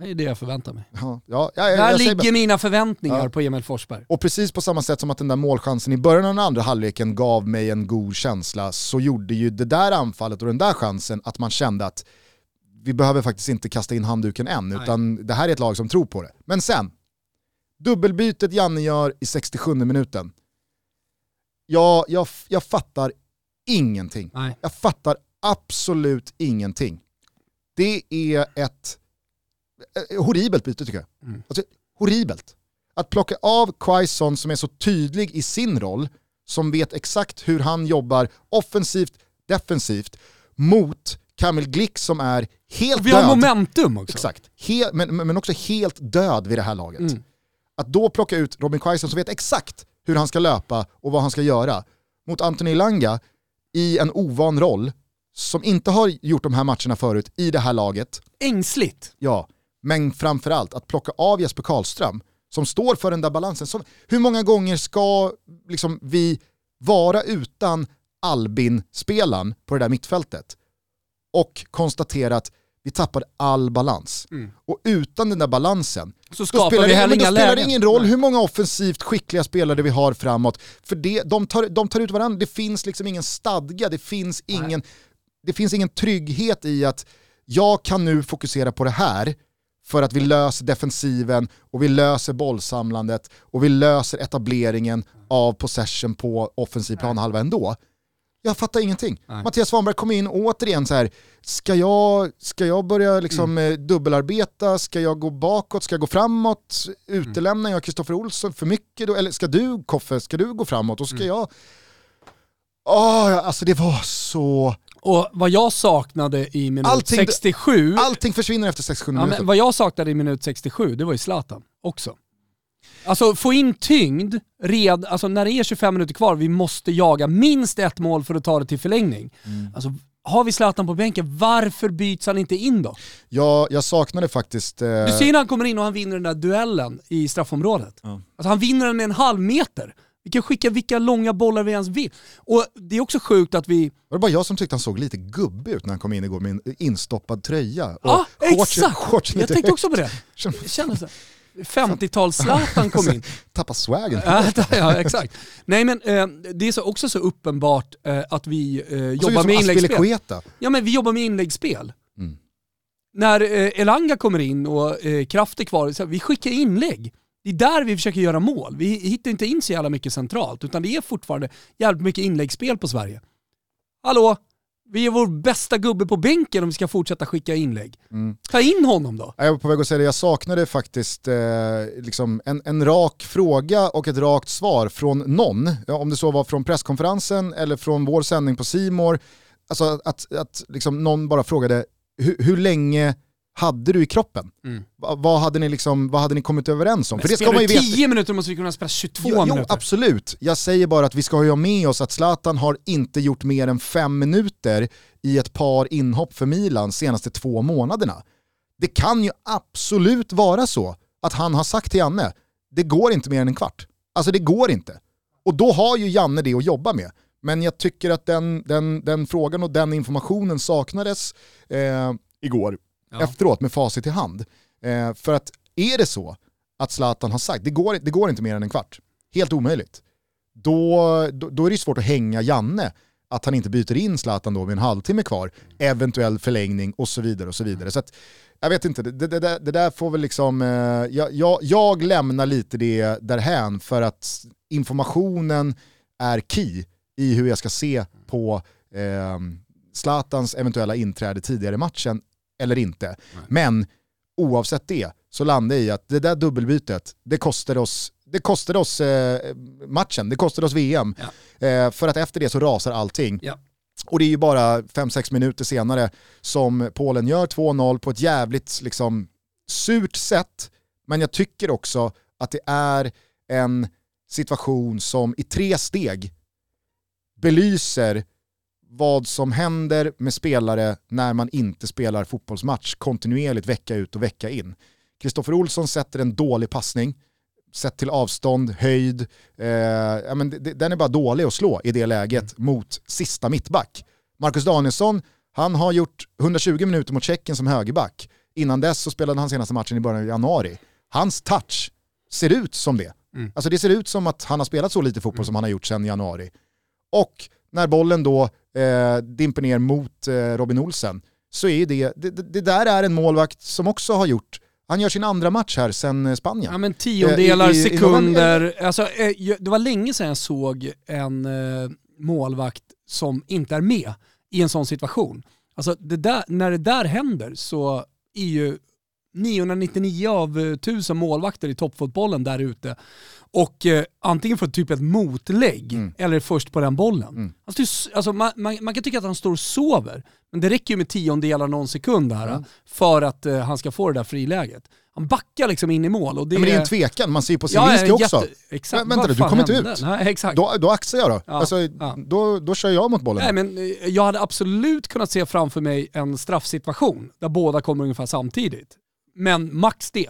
Det är det jag förväntar mig. Ja, ja, ja, jag, Där jag ligger bara- mina förväntningar Ja. på Emil Forsberg. Och precis på samma sätt som att den där målchansen i början av den andra halvleken gav mig en god känsla så gjorde ju det där anfallet och den där chansen att man kände att vi behöver faktiskt inte kasta in handduken än, Nej. utan det här är ett lag som tror på det. Men sen, dubbelbytet Janne gör i 67 minuten. Ja, jag, jag fattar ingenting. Nej. Jag fattar absolut ingenting. Det är ett horribelt byte tycker jag. Mm. Alltså, horribelt. Att plocka av Quaison som är så tydlig i sin roll, som vet exakt hur han jobbar offensivt, defensivt, mot Kamil Glick som är helt Och vi har död. momentum också. Exakt. He- men, men också helt död vid det här laget. Mm. Att då plocka ut Robin Quaison som vet exakt hur han ska löpa och vad han ska göra mot Anthony Langa i en ovan roll som inte har gjort de här matcherna förut i det här laget. Ängsligt. Ja, men framförallt att plocka av Jesper Karlström som står för den där balansen. Som, hur många gånger ska liksom, vi vara utan Albin-spelaren på det där mittfältet och konstatera att vi tappar all balans. Mm. Och utan den där balansen Så då skapar spelar, vi det, men då spelar det lägen. ingen roll Nej. hur många offensivt skickliga spelare vi har framåt. För det, de, tar, de tar ut varandra, det finns liksom ingen stadga, det finns ingen, det finns ingen trygghet i att jag kan nu fokusera på det här för att vi löser defensiven och vi löser bollsamlandet och vi löser etableringen av possession på offensiv planhalva ändå. Jag fattar ingenting. Nej. Mattias Svanberg kom in återigen så här, ska jag, ska jag börja liksom Mm. eh, dubbelarbeta, ska jag gå bakåt, ska jag gå framåt, utelämnar jag Kristoffer Olsson för mycket då? Eller ska du Koffe, ska du gå framåt och ska Mm. jag... Ja, alltså det var så... Och vad jag saknade i minut Allting- 67, Allting försvinner efter 67 ja, minuter. vad jag saknade i minut 67, det var ju Zlatan också. Alltså få in tyngd, red, alltså när det är 25 minuter kvar, vi måste jaga minst ett mål för att ta det till förlängning. Mm. Alltså, har vi Zlatan på bänken, varför byts han inte in då? Jag, jag saknade faktiskt... Eh, Du ser när han kommer in och han vinner den där duellen i straffområdet. Ja. Alltså han vinner den med en halv meter. Vi kan skicka vilka långa bollar vi ens vill. Och det är också sjukt att vi... var det bara jag som tyckte han såg lite gubbig ut när han kom in igår med en instoppad tröja? Och Ja, shorts- exakt! shorts Jag tänkte också på det. *laughs* kändes så. 50-tals-Zlatan kom in. *laughs* Tappa swagen. *laughs* Ja, exakt. Nej men eh, det är så också så uppenbart eh, att vi eh, ut jobbar med inläggsspel. Ja men vi jobbar med inläggsspel. Mm. När Elanga kommer in och Kraft är kvar, så här, vi skickar inlägg. Det är där vi försöker göra mål. Vi hittar inte in så jävla mycket centralt, utan det är fortfarande jävligt mycket inläggsspel på Sverige. Hallå? Vi är vår bästa gubbe på bänken om vi ska fortsätta skicka inlägg. Mm. Ta in honom då. Jag var på väg att säga det, jag saknade faktiskt eh, liksom en, en rak fråga och ett rakt svar från någon. Ja, om det så var från presskonferensen eller från vår sändning på Simor. Alltså att, att liksom någon bara frågade, hur, hur länge hade du i kroppen? Mm. Va, vad, hade ni liksom, vad hade ni kommit överens om? Men För det ska man ju du veta. 10 minuter måste vi kunna spela 22 Jo, jo, minuter. absolut. Jag säger bara att vi ska ha med oss att Zlatan har inte gjort mer än fem minuter i ett par inhopp för Milan senaste två månaderna. Det kan ju absolut vara så att han har sagt till Janne, det går inte mer än en kvart. Alltså det går inte. Och då har ju Janne det att jobba med. Men jag tycker att den, den, den frågan och den informationen saknades eh, igår Ja. efteråt med facit i hand. Eh, för att är det så att Zlatan har sagt, det går, det går inte mer än en kvart, helt omöjligt, då, då, då är det svårt att hänga Janne att han inte byter in Zlatan då med en halvtimme kvar, eventuell förlängning och så vidare. och så vidare. Så att, jag vet inte, det, det, det, där får väl liksom, eh, jag, jag, jag lämnar lite det därhän för att informationen är key i hur jag ska se på eh, Zlatans eventuella inträde tidigare i matchen eller inte. Men oavsett det så landar jag i att det där dubbelbytet, det kostade oss, det kostade oss eh, matchen, det kostade oss VM. Eh, för att efter det så rasar allting. Ja. Och det är ju bara 5-6 minuter senare som Polen gör 2-0 på ett jävligt liksom, surt sätt. Men jag tycker också att det är en situation som i tre steg belyser vad som händer med spelare när man inte spelar fotbollsmatch kontinuerligt vecka ut och vecka in. Kristoffer Olsson sätter en dålig passning, sett till avstånd, höjd. Eh, ja, men den är bara dålig att slå i det läget mot sista mittback. Marcus Danielsson, han har gjort 120 minuter mot Tjeckien som högerback. Innan dess så spelade han senaste matchen i början av januari. Hans touch ser ut som det. Mm. Alltså det ser ut som att han har spelat så lite fotboll som han har gjort sedan januari. Och när bollen då eh, dimper ner mot eh, Robin Olsen så är det, det, det, där är en målvakt som också har gjort, han gör sin andra match här sedan eh, Spanien. Ja men tiondelar, Eh, i- i- i- sekunder. Alltså, eh, det var länge sedan jag såg en målvakt som inte är med i en sån situation. Alltså det där, när det där händer så är ju 999 av eh, 1000 målvakter i toppfotbollen där ute och eh, antingen får typ ett motlägg Mm. eller först på den bollen. Mm. Alltså, alltså, man, man, man kan tycka att han står och sover, men det räcker ju med tiondelar någon sekund här Ja. för att eh, han ska få det där friläget. Han backar liksom in i mål och det, Ja, men det är en tvekan, man ser ju på Ja, Zielinski jätte- också. Exakt. Men vänta du kommer inte ut. Nej, exakt. Då, då axar jag då. Ja, Alltså, ja. Då, då kör jag mot bollen. Nej, men eh, jag hade absolut kunnat se framför mig en straffsituation där båda kommer ungefär samtidigt. Men max det.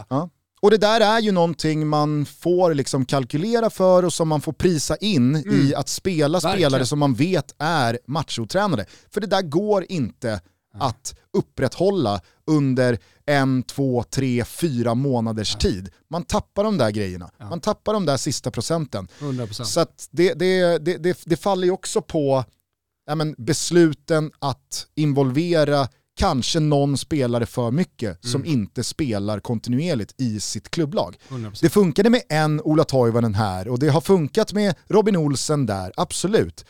Och det där är ju någonting man får liksom kalkylera för och som man får prisa in i att spela Verkligen. spelare som man vet är machotränade. För det där går inte att upprätthålla under en, två, tre, fyra månaders tid. Man tappar de där grejerna. Man tappar de där sista procenten. 100%. Så det, det, det, det faller ju också på ja, men, besluten att involvera kanske någon spelare för mycket som inte spelar kontinuerligt i sitt klubblag. 100%. Det funkade med en Ola Toivonen här och det har funkat med Robin Olsen där, absolut.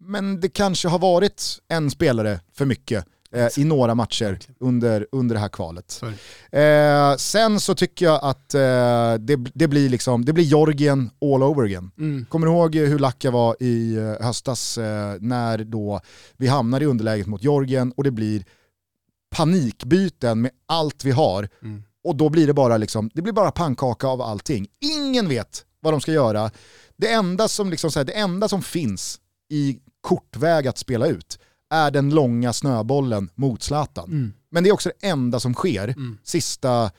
Men det kanske har varit en spelare för mycket eh, i några matcher under, under det här kvalet. Eh, sen så tycker jag att eh, det, det, blir liksom, det blir Georgien all over again. Mm. Kommer du ihåg hur lack jag var i eh, höstas eh, när då vi hamnar i underläget mot Georgien och det blir panikbyten med allt vi har Mm. och då blir det bara liksom, det blir bara pannkaka av allting. Ingen vet vad de ska göra. Det enda som, liksom, här, det enda som finns i kortväg att spela ut är den långa snöbollen mot Zlatan. Mm. Men det är också det enda som sker Mm. sista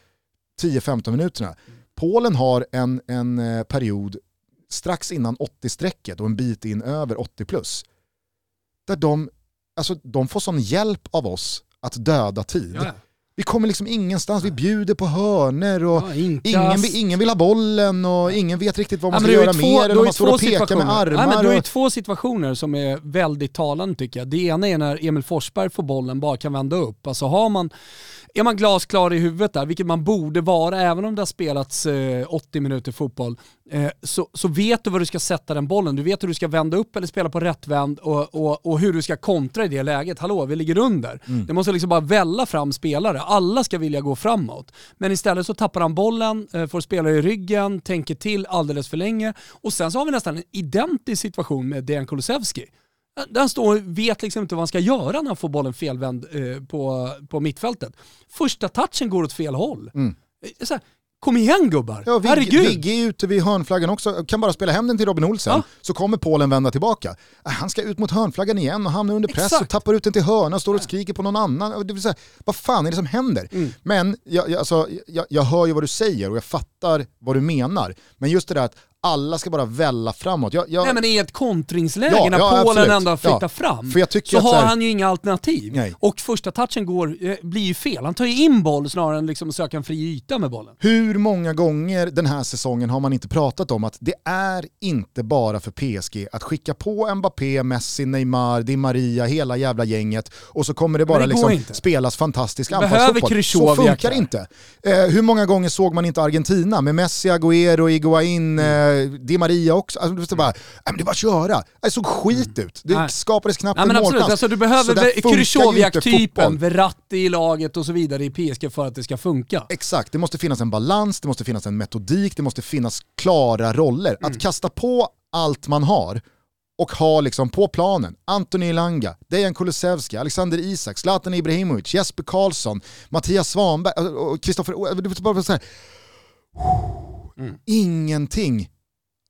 10-15 minuterna. Polen har en, en eh, period strax innan 80-strecket och en bit in över 80 plus. Där de, alltså, de får sån hjälp av oss att döda tid. Ja, ja. Vi kommer liksom ingenstans, vi bjuder på hörner och Ja, ingen, vill- ingen vill ha bollen och ingen vet riktigt vad man Ja, ska göra två- mer ju man står och pekar med situationer. armar. Nej, men och... två situationer som är väldigt talande tycker jag. Det ena är när Emil Forsberg får bollen, bara kan vända upp. Alltså har man, är man glasklar i huvudet där, vilket man borde vara även om det har spelats eh, 80 minuter fotboll, eh, så, så vet du var du ska sätta den bollen. Du vet hur du ska vända upp eller spela på rätt vänd och, och, och hur du ska kontra i det läget. Hallå, vi ligger under. Mm. Det måste liksom bara välla fram spelare. Alla ska vilja gå framåt. Men istället så tappar han bollen, eh, får spelare i ryggen, tänker till alldeles för länge och sen så har vi nästan en identisk situation med Dejan Kulusevski. Han står och vet liksom inte vad han ska göra när han får bollen felvänd eh, på, på mittfältet. Första touchen går åt fel håll. Mm. Eh, Så här, kom igen gubbar, Ja, Vigge, herregud. Vigge är ute vid hörnflaggan också, kan bara spela hem den till Robin Olsen, Ja. så kommer Polen vända tillbaka. Äh, Han ska ut mot hörnflaggan igen och hamnar under press Exakt. och tappar ut den till hörna och står och skriker på någon annan. Det vill säga, vad fan är det som händer? Mm. Men jag, jag, alltså, jag, jag hör ju vad du säger och jag fattar vad du menar. Men just det där att alla ska bara välla framåt. Jag, jag, Nej men i ett kontringsläge Ja, när ja, Polen absolut. ändå flyttar Ja. fram så har här- han ju inga alternativ. Nej. Och första touchen går, eh, blir ju fel. Han tar ju in boll snarare än liksom söka en fri yta med bollen. Hur många gånger den här säsongen har man inte pratat om att det är inte bara för PSG att skicka på Mbappé, Messi, Neymar, Di Maria, hela jävla gänget och så kommer det bara det liksom inte. spelas fantastisk anfallsfotboll. Så funkar där. inte. Eh, hur många gånger såg man inte Argentina med Messi, Agüero, Iguain, Mm. Eh, Di Maria också? Alltså, det, var bara, nej, det var bara att köra. Det såg skit ut. Det Nej. skapades knappt Nej men en absolut, målchans. alltså, du behöver Krychowiak-typen. Verratti i laget och så vidare i PSG för att det ska funka. Exakt, det måste finnas en balans, det måste finnas en metodik, det måste finnas klara roller. Mm. Att kasta på allt man har och ha liksom på planen Antoni Elanga, Dejan Kulusevski, Alexander Isak, Zlatan Ibrahimovic, Jesper Karlsson, Mattias Svanberg Kristoffer... bara så här. Mm. Ingenting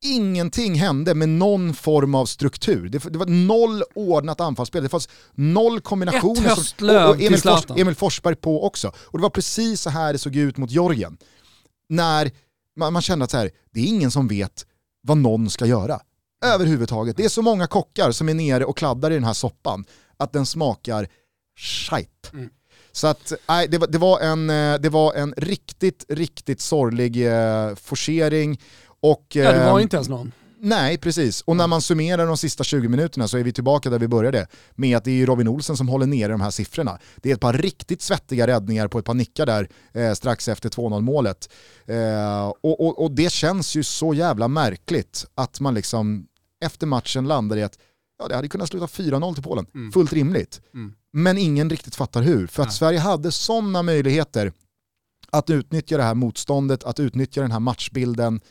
Ingenting hände med någon form av struktur. Det, det var noll ordnat anfallsspel, det fanns noll kombinationer. Som- och, och Emil, Fors. Emil Forsberg på också. Och det var precis så här det såg ut mot Georgien. När man, man kände att så här, det är ingen som vet vad någon ska göra. Överhuvudtaget. Det är så många kockar som är nere och kladdar i den här soppan att den smakar skit. Mm. Så att, nej, det, var, det, var en, eh, det var en riktigt, riktigt sorglig eh, forcering. Och, Ja, det var ehm, inte ens någon. Nej, precis. Och när man summerar de sista 20 minuterna så är vi tillbaka där vi började. Med att det är Robin Olsen som håller nere de här siffrorna. Det är ett par riktigt svettiga räddningar på ett par nickar där eh, strax efter 2-0 målet. Eh, och, och, och det känns ju så jävla märkligt att man liksom efter matchen landar i att ja, det hade kunnat sluta 4-0 till Polen. Mm. Fullt rimligt. Mm. Men ingen riktigt fattar hur. För att Nej. Sverige hade sådana möjligheter att utnyttja det här motståndet, att utnyttja den här matchbilden.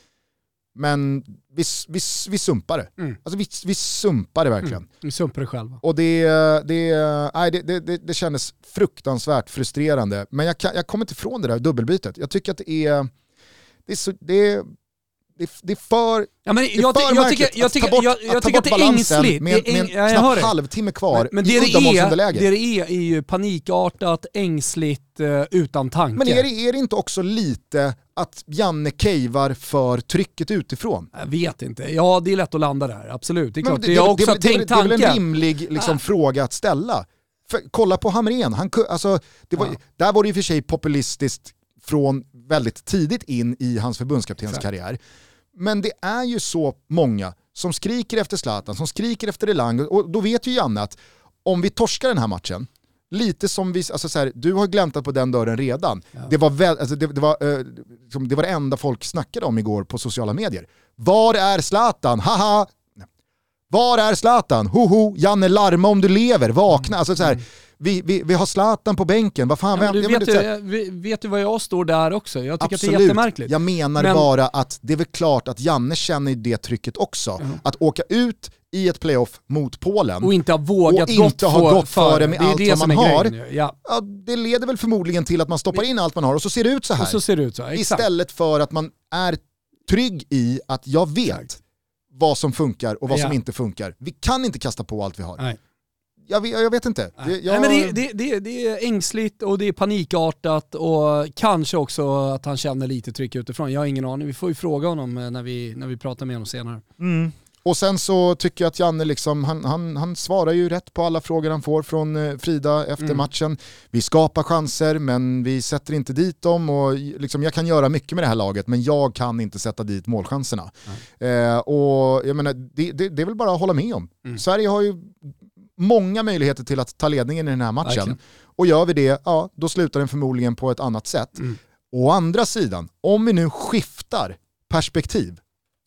Men vi, vi, vi sumpar det. Mm. Alltså vi, vi sumpar det verkligen. Mm. Vi sumpar det själva. Och det, det, nej, det, det, det, det kändes fruktansvärt frustrerande. Men jag, kan, jag kommer inte ifrån det där dubbelbytet. Jag tycker att det är, det är, så, det är, det är, det är för Ja, men det är jag, för jag tycker, jag tycker, bort, jag, jag tycker att det är balansen ängsligt. med, Det med en ja, jag knappt det. halvtimme kvar Men, men i det, det, är, uddamålsunderläge. det det är är ju panikartat, ängsligt, eh, utan tanke. Men är det, är det inte också lite att Janne kejvar för trycket utifrån? Jag vet inte. Ja, det är lätt att landa där. Absolut. Det är Men klart. Det, jag också det, det, det, tänkt det är väl en rimlig liksom, Ah. fråga att ställa. För, kolla på Hamrén, han, alltså, det var, Ja. där var det i och för sig populistiskt från väldigt tidigt in i hans Exakt. förbundskaptenskarriär. Men det är ju så många som skriker efter Zlatan, som skriker efter Elang och då vet ju Janne att om vi torskar den här matchen, lite som vi, alltså så här, du har gläntat på den dörren redan. Ja. Det, var väl, alltså det, det, var, eh, liksom, det var det enda folk snackade om igår på sociala medier. Var är Zlatan? Haha! Var är Zlatan? Hoho, Janne larma om du lever, vakna. Alltså så här, vi, vi, vi har Zlatan på bänken, vad fan Mm. Ja, du vet, här- ju, vet du var jag står där också? Jag tycker att det är Absolut, jättemärkligt. jag menar Men- bara att det är väl klart att Janne känner det trycket också. Ja. Att åka ut i ett playoff mot Polen, Och inte ha vågat Och gått inte ha för, gått före med det allt det vad som man har. Ja. ja, det leder väl förmodligen till att man stoppar in allt man har och så ser det ut så här. Och så ser det ut så. Exakt. Istället för att man är trygg i att jag vet vad som funkar och vad som Ja. inte funkar. Vi kan inte kasta på allt vi har. Nej. Jag, vet- jag vet inte. Nej. Jag, Nej, men det, det, det, är ängsligt och det är panikartat och kanske också att han känner lite tryck utifrån. Jag har ingen aning. Vi får ju fråga honom eh, när vi, när vi pratar med honom senare. Mm. Och sen så tycker jag att Janne liksom, han, han, han svarar ju rätt på alla frågor han får från eh, Frida efter Mm. matchen. Vi skapar chanser men vi sätter inte dit dem och liksom, jag kan göra mycket med det här laget men jag kan inte sätta dit målchanserna. Eh, och jag menar, det, det, det är väl bara att hålla med om. Mm. Sverige har ju många möjligheter till att ta ledningen i den här matchen. Verkligen. Och gör vi det, ja då slutar den förmodligen på ett annat sätt. Mm. Å andra sidan, om vi nu skiftar perspektiv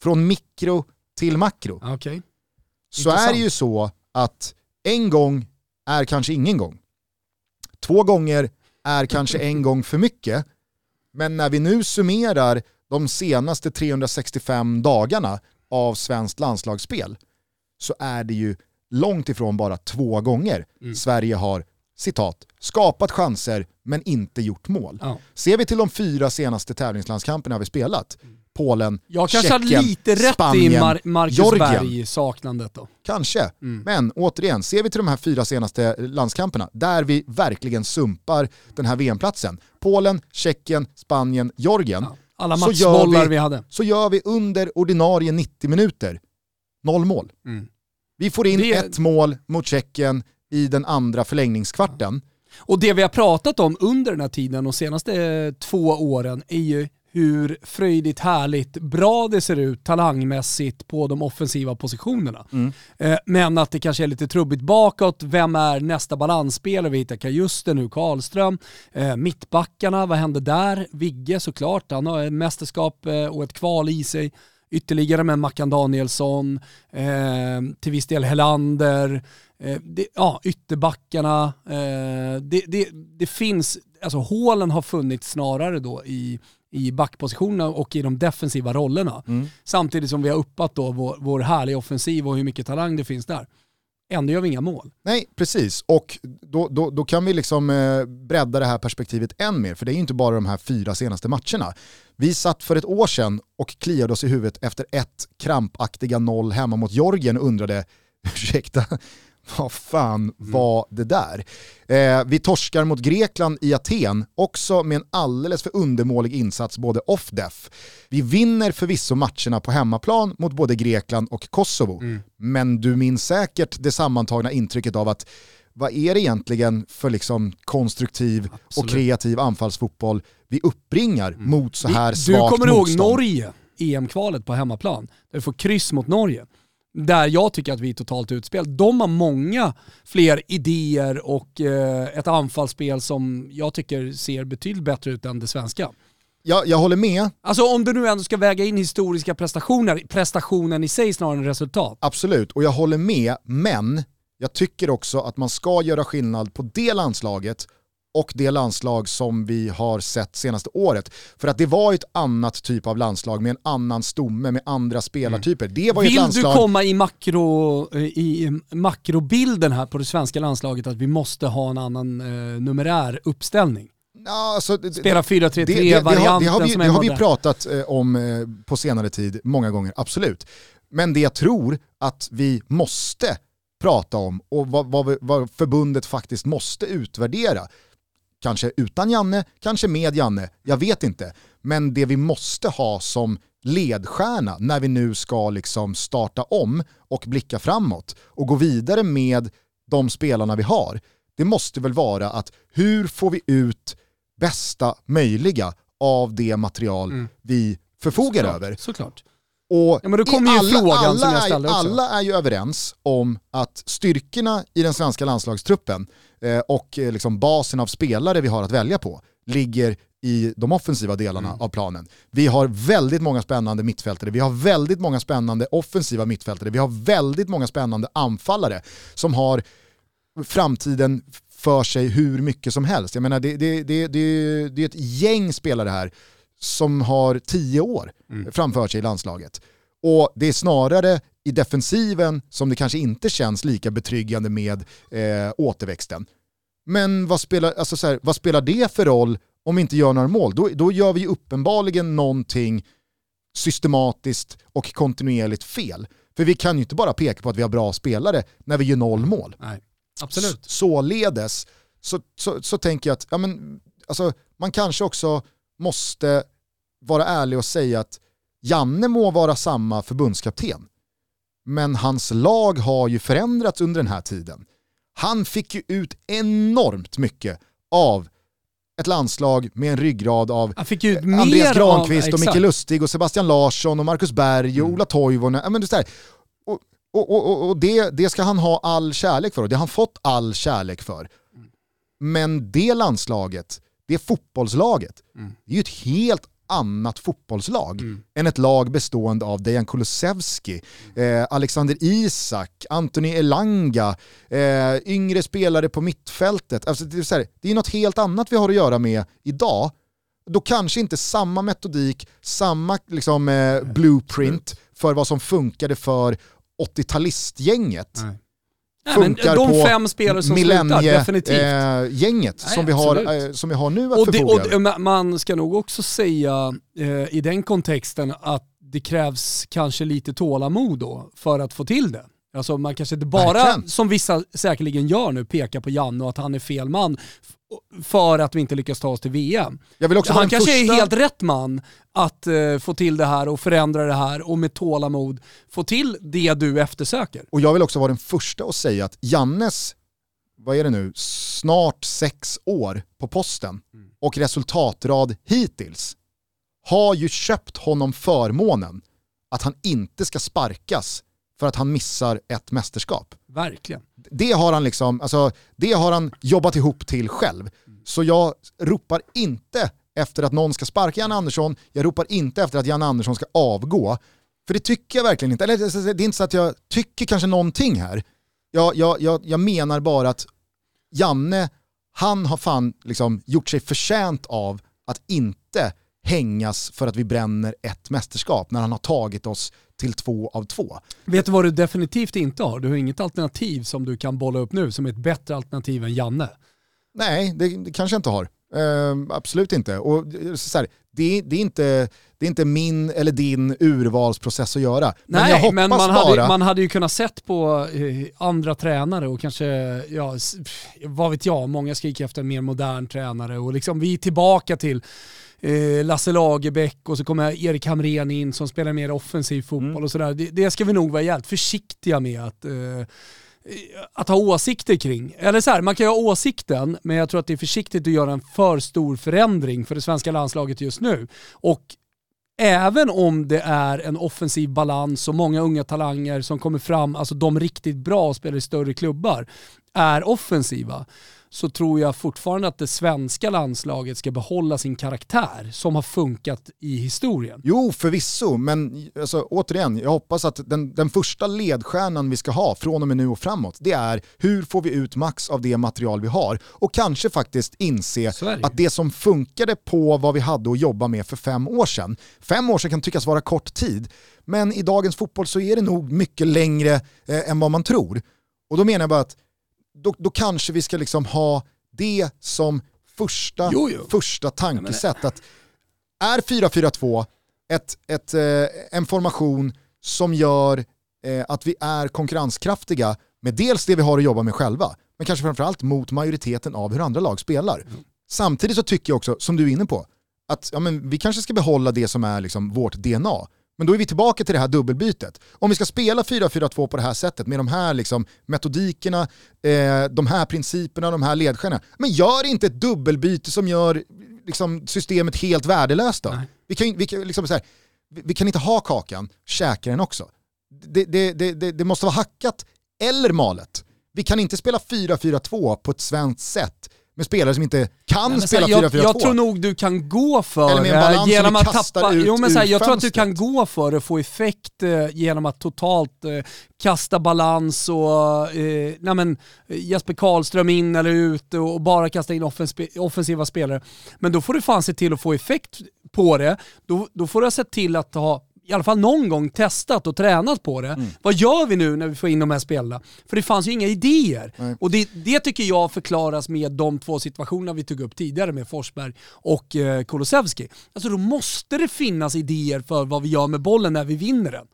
från mikro till makro, Okej. så är det ju så att en gång är kanske ingen gång. Två gånger är kanske en gång för mycket. Men när vi nu summerar de senaste 365 dagarna av svenskt landslagsspel så är det ju långt ifrån bara två gånger Mm. Sverige har, citat, skapat chanser men inte gjort mål. Ja. Ser vi till de fyra senaste tävlingslandskamperna vi spelat, Polen, Jag kanske Tjeckien, lite rätt Spanien, i Mar Marcus Georgien. Berg-saknandet då. Kanske, Mm. men återigen, ser vi till de här fyra senaste landskamperna, där vi verkligen sumpar den här VM-platsen, Polen, Tjeckien, Spanien, Georgien, Ja. Alla matchbollar vi- vi hade. så gör vi under ordinarie 90 minuter noll mål. Mm. Vi får in Det- ett mål mot Tjeckien i den andra förlängningskvarten. Och det vi har pratat om under den här tiden, de senaste eh, två åren, är ju hur fröjdigt, härligt, bra det ser ut talangmässigt på de offensiva positionerna. Mm. Eh, Men att det kanske är lite trubbigt bakåt. Vem är nästa balansspelare? Vi hittar Kajuste nu, Karlström. Eh, Mittbackarna, vad händer där? Vigge såklart, han har mästerskap och ett kval i sig. Ytterligare med Mackan Danielsson, eh, till viss del Helander, eh, det, ja, ytterbackarna. Eh, det, det, det finns, alltså hålen har funnits snarare då i, i backpositionerna och i de defensiva rollerna. Mm. Samtidigt som vi har uppat då vår, vår härliga offensiv och hur mycket talang det finns där. Ändå gör vi inga mål. Nej, precis. Och då, då, då kan vi liksom eh, bredda det här perspektivet än mer, för det är ju inte bara de här fyra senaste matcherna. Vi satt för ett år sedan och kliade oss i huvudet efter ett krampaktiga noll hemma mot Georgien och undrade, *laughs* ursäkta, vad fan var det där? Eh, vi torskar mot Grekland i Aten, också med en alldeles för undermålig insats både off-def. Vi vinner förvisso matcherna på hemmaplan mot både Grekland och Kosovo, men du minns säkert det sammantagna intrycket av att vad är det egentligen för liksom konstruktiv och Absolut. kreativ anfallsfotboll vi uppbringar mot så här Vi- svagt du kommer ihåg motstånd? Norge, EM-kvalet på hemmaplan, där vi får kryss mot Norge. Där jag tycker att vi är totalt utspel. De har många fler idéer och eh, ett anfallsspel som jag tycker ser betydligt bättre ut än det svenska. Jag, jag håller med, Alltså om du nu ändå ska väga in historiska prestationer, prestationen i sig snarare än resultat. absolut, och jag håller med, men jag tycker också att man ska göra skillnad på det landslaget och det landslag som vi har sett senaste året. För att det var ett annat typ av landslag med en annan stomme, med andra spelartyper. Det var Vill du landslag... komma i, makro, eh, i makrobilden här på det svenska landslaget att vi måste ha en annan eh, numerär uppställning? Alltså, det- Spela 4-3-3 det, det, det, har, vi, som det har vi pratat eh, om eh, på senare tid många gånger, absolut. Men det jag tror att vi måste prata om och vad, vad, vad förbundet faktiskt måste utvärdera, kanske utan Janne, kanske med Janne, jag vet inte. Men det vi måste ha som ledstjärna när vi nu ska liksom starta om och blicka framåt och gå vidare med de spelarna vi har, det måste väl vara att hur får vi ut bästa möjliga av det material Mm. vi förfogar Såklart, över. Såklart. Och Ja, men då kommer ju alla, frågan alla, som jag är- ställde också. Alla är ju överens om att styrkorna i den svenska landslagstruppen eh, och eh, liksom basen av spelare vi har att välja på ligger i de offensiva delarna Mm. av planen. Vi har väldigt många spännande mittfältare, vi har väldigt många spännande offensiva mittfältare, vi har väldigt många spännande anfallare som har framtiden för sig hur mycket som helst. Jag menar, det, det, det, det, det är ett gäng spelare här som har tio år Mm. framför sig i landslaget. Och det är snarare i defensiven som det kanske inte känns lika betryggande med eh, återväxten. Men vad spelar, alltså så här, vad spelar det för roll om vi inte gör några mål? Då, då gör vi ju uppenbarligen någonting systematiskt och kontinuerligt fel. För vi kan ju inte bara peka på att vi har bra spelare när vi gör noll mål. Nej, absolut. S- Således så, så, så tänker jag att ja, men, alltså, man kanske också måste vara ärlig och säga att Janne må vara samma förbundskapten. men hans lag har ju förändrats under den här tiden. Han fick ju ut enormt mycket av ett landslag med en ryggrad av Andreas Granqvist av, och Micke Lustig och Sebastian Larsson och Marcus Berg och mm. Ola Toivonen. Men och, och, och, och det, det ska han ha all kärlek för och det har han fått all kärlek för. Men det landslaget, det fotbollslaget, mm. det är ju ett helt annat fotbollslag mm. än ett lag bestående av Dejan Kulusevski, eh, Alexander Isak, Anthony Elanga, eh, yngre spelare på mittfältet. Alltså, det, är så här, det är något helt annat vi har att göra med idag. Då kanske inte samma metodik, samma liksom, eh, blueprint för vad som funkade för 80-talistgänget. Nej, funkar de på fem spelare som definitivt. Eh, gänget som, vi har, eh, som vi har nu att och det, och Man ska nog också säga eh, i den kontexten att det krävs kanske lite tålamod då för att få till det. Alltså man kanske inte bara, Verkligen. som vissa säkerligen gör nu, pekar på Janne och att han är fel man för att vi inte lyckas ta oss till VM. han kanske första... är helt rätt man att uh, få till det här och förändra det här och med tålamod få till det du eftersöker. Och jag vill också vara den första att säga att Jannes, vad är det nu, snart sex år på posten mm. och resultatrad hittills har ju köpt honom förmånen att han inte ska sparkas för att han missar ett mästerskap. Verkligen. Det har han, liksom, alltså, det har han jobbat ihop till själv. Så jag ropar inte efter att någon ska sparka Jan Andersson, jag ropar inte efter att Jan Andersson ska avgå. För det tycker jag verkligen inte. Eller, det är inte så att jag tycker kanske någonting här. Jag, jag, jag, jag menar bara att Janne, han har fan liksom gjort sig förtjänt av att inte hängas för att vi bränner ett mästerskap när han har tagit oss till två av två. Vet du vad du definitivt inte har? Du har inget alternativ som du kan bolla upp nu som är ett bättre alternativ än Janne. Nej, det, det kanske jag inte har. Uh, absolut inte. Och, så här, det, det, är inte. Det är inte min eller din urvalsprocess att göra. Men Nej, hoppas men man, bara... hade, man hade ju kunnat sett på eh, andra tränare och kanske, ja, vad vet jag, många skriker efter en mer modern tränare och liksom vi är tillbaka till eh, Lasse Lagerbäck och så kommer Erik Hamrén in som spelar mer offensiv fotboll mm. och sådär. Det, det, ska vi nog vara jävligt försiktiga med att eh, att ha åsikter kring. Eller så här, man kan ju ha åsikten, men jag tror att det är försiktigt att göra en för stor förändring för det svenska landslaget just nu. Och även om det är en offensiv balans och många unga talanger som kommer fram, alltså de riktigt bra och spelar i större klubbar, är offensiva, så tror jag fortfarande att det svenska landslaget ska behålla sin karaktär som har funkat i historien. Jo, förvisso, men alltså, återigen, jag hoppas att den, den första ledstjärnan vi ska ha från och med nu och framåt, det är hur får vi ut max av det material vi har och kanske faktiskt inse Sverige. att det som funkade på vad vi hade att jobba med för fem år sedan, fem år sedan kan tyckas vara kort tid, men i dagens fotboll så är det nog mycket längre eh, än vad man tror. Och då menar jag bara att då, då kanske vi ska liksom ha det som första, jo, jo. första tankesätt. Att är 4-4-2 ett, ett, eh, en formation som gör eh, att vi är konkurrenskraftiga med dels det vi har att jobba med själva, men kanske framförallt mot majoriteten av hur andra lag spelar. Mm. Samtidigt så tycker jag också, som du är inne på, att ja, men vi kanske ska behålla det som är liksom vårt DNA. Men då är vi tillbaka till det här dubbelbytet. Om vi ska spela 4-4-2 på det här sättet med de här liksom metodikerna, eh, de här principerna, de här ledstjärnorna. Men gör inte ett dubbelbyte som gör liksom, systemet helt värdelöst då. Vi kan, vi, kan, liksom här, vi kan inte ha kakan, käka den också. Det, det, det, det, måste vara hackat eller malet. Vi kan inte spela 4-4-2 på ett svenskt sätt med spelare som inte kan Nej, spela 4-4-2. Jag, jag, tror nog du kan gå för det genom att tappa, ut jo, men så här, Jag tror att du kan gå för det och få effekt eh, genom att totalt eh, kasta balans och eh, nej, men, Jesper Karlström in eller ut och bara kasta in offensiva spelare. Men då får du fan se till att få effekt på det. Då, då får du ha sett till att ha i alla fall någon gång testat och tränat på det. Mm. Vad gör vi nu när vi får in de här spelarna? För det fanns ju inga idéer. Nej. Och det, det, tycker jag förklaras med de två situationerna vi tog upp tidigare med Forsberg och eh, Kulusevski. Alltså då måste det finnas idéer för vad vi gör med bollen när vi vinner den.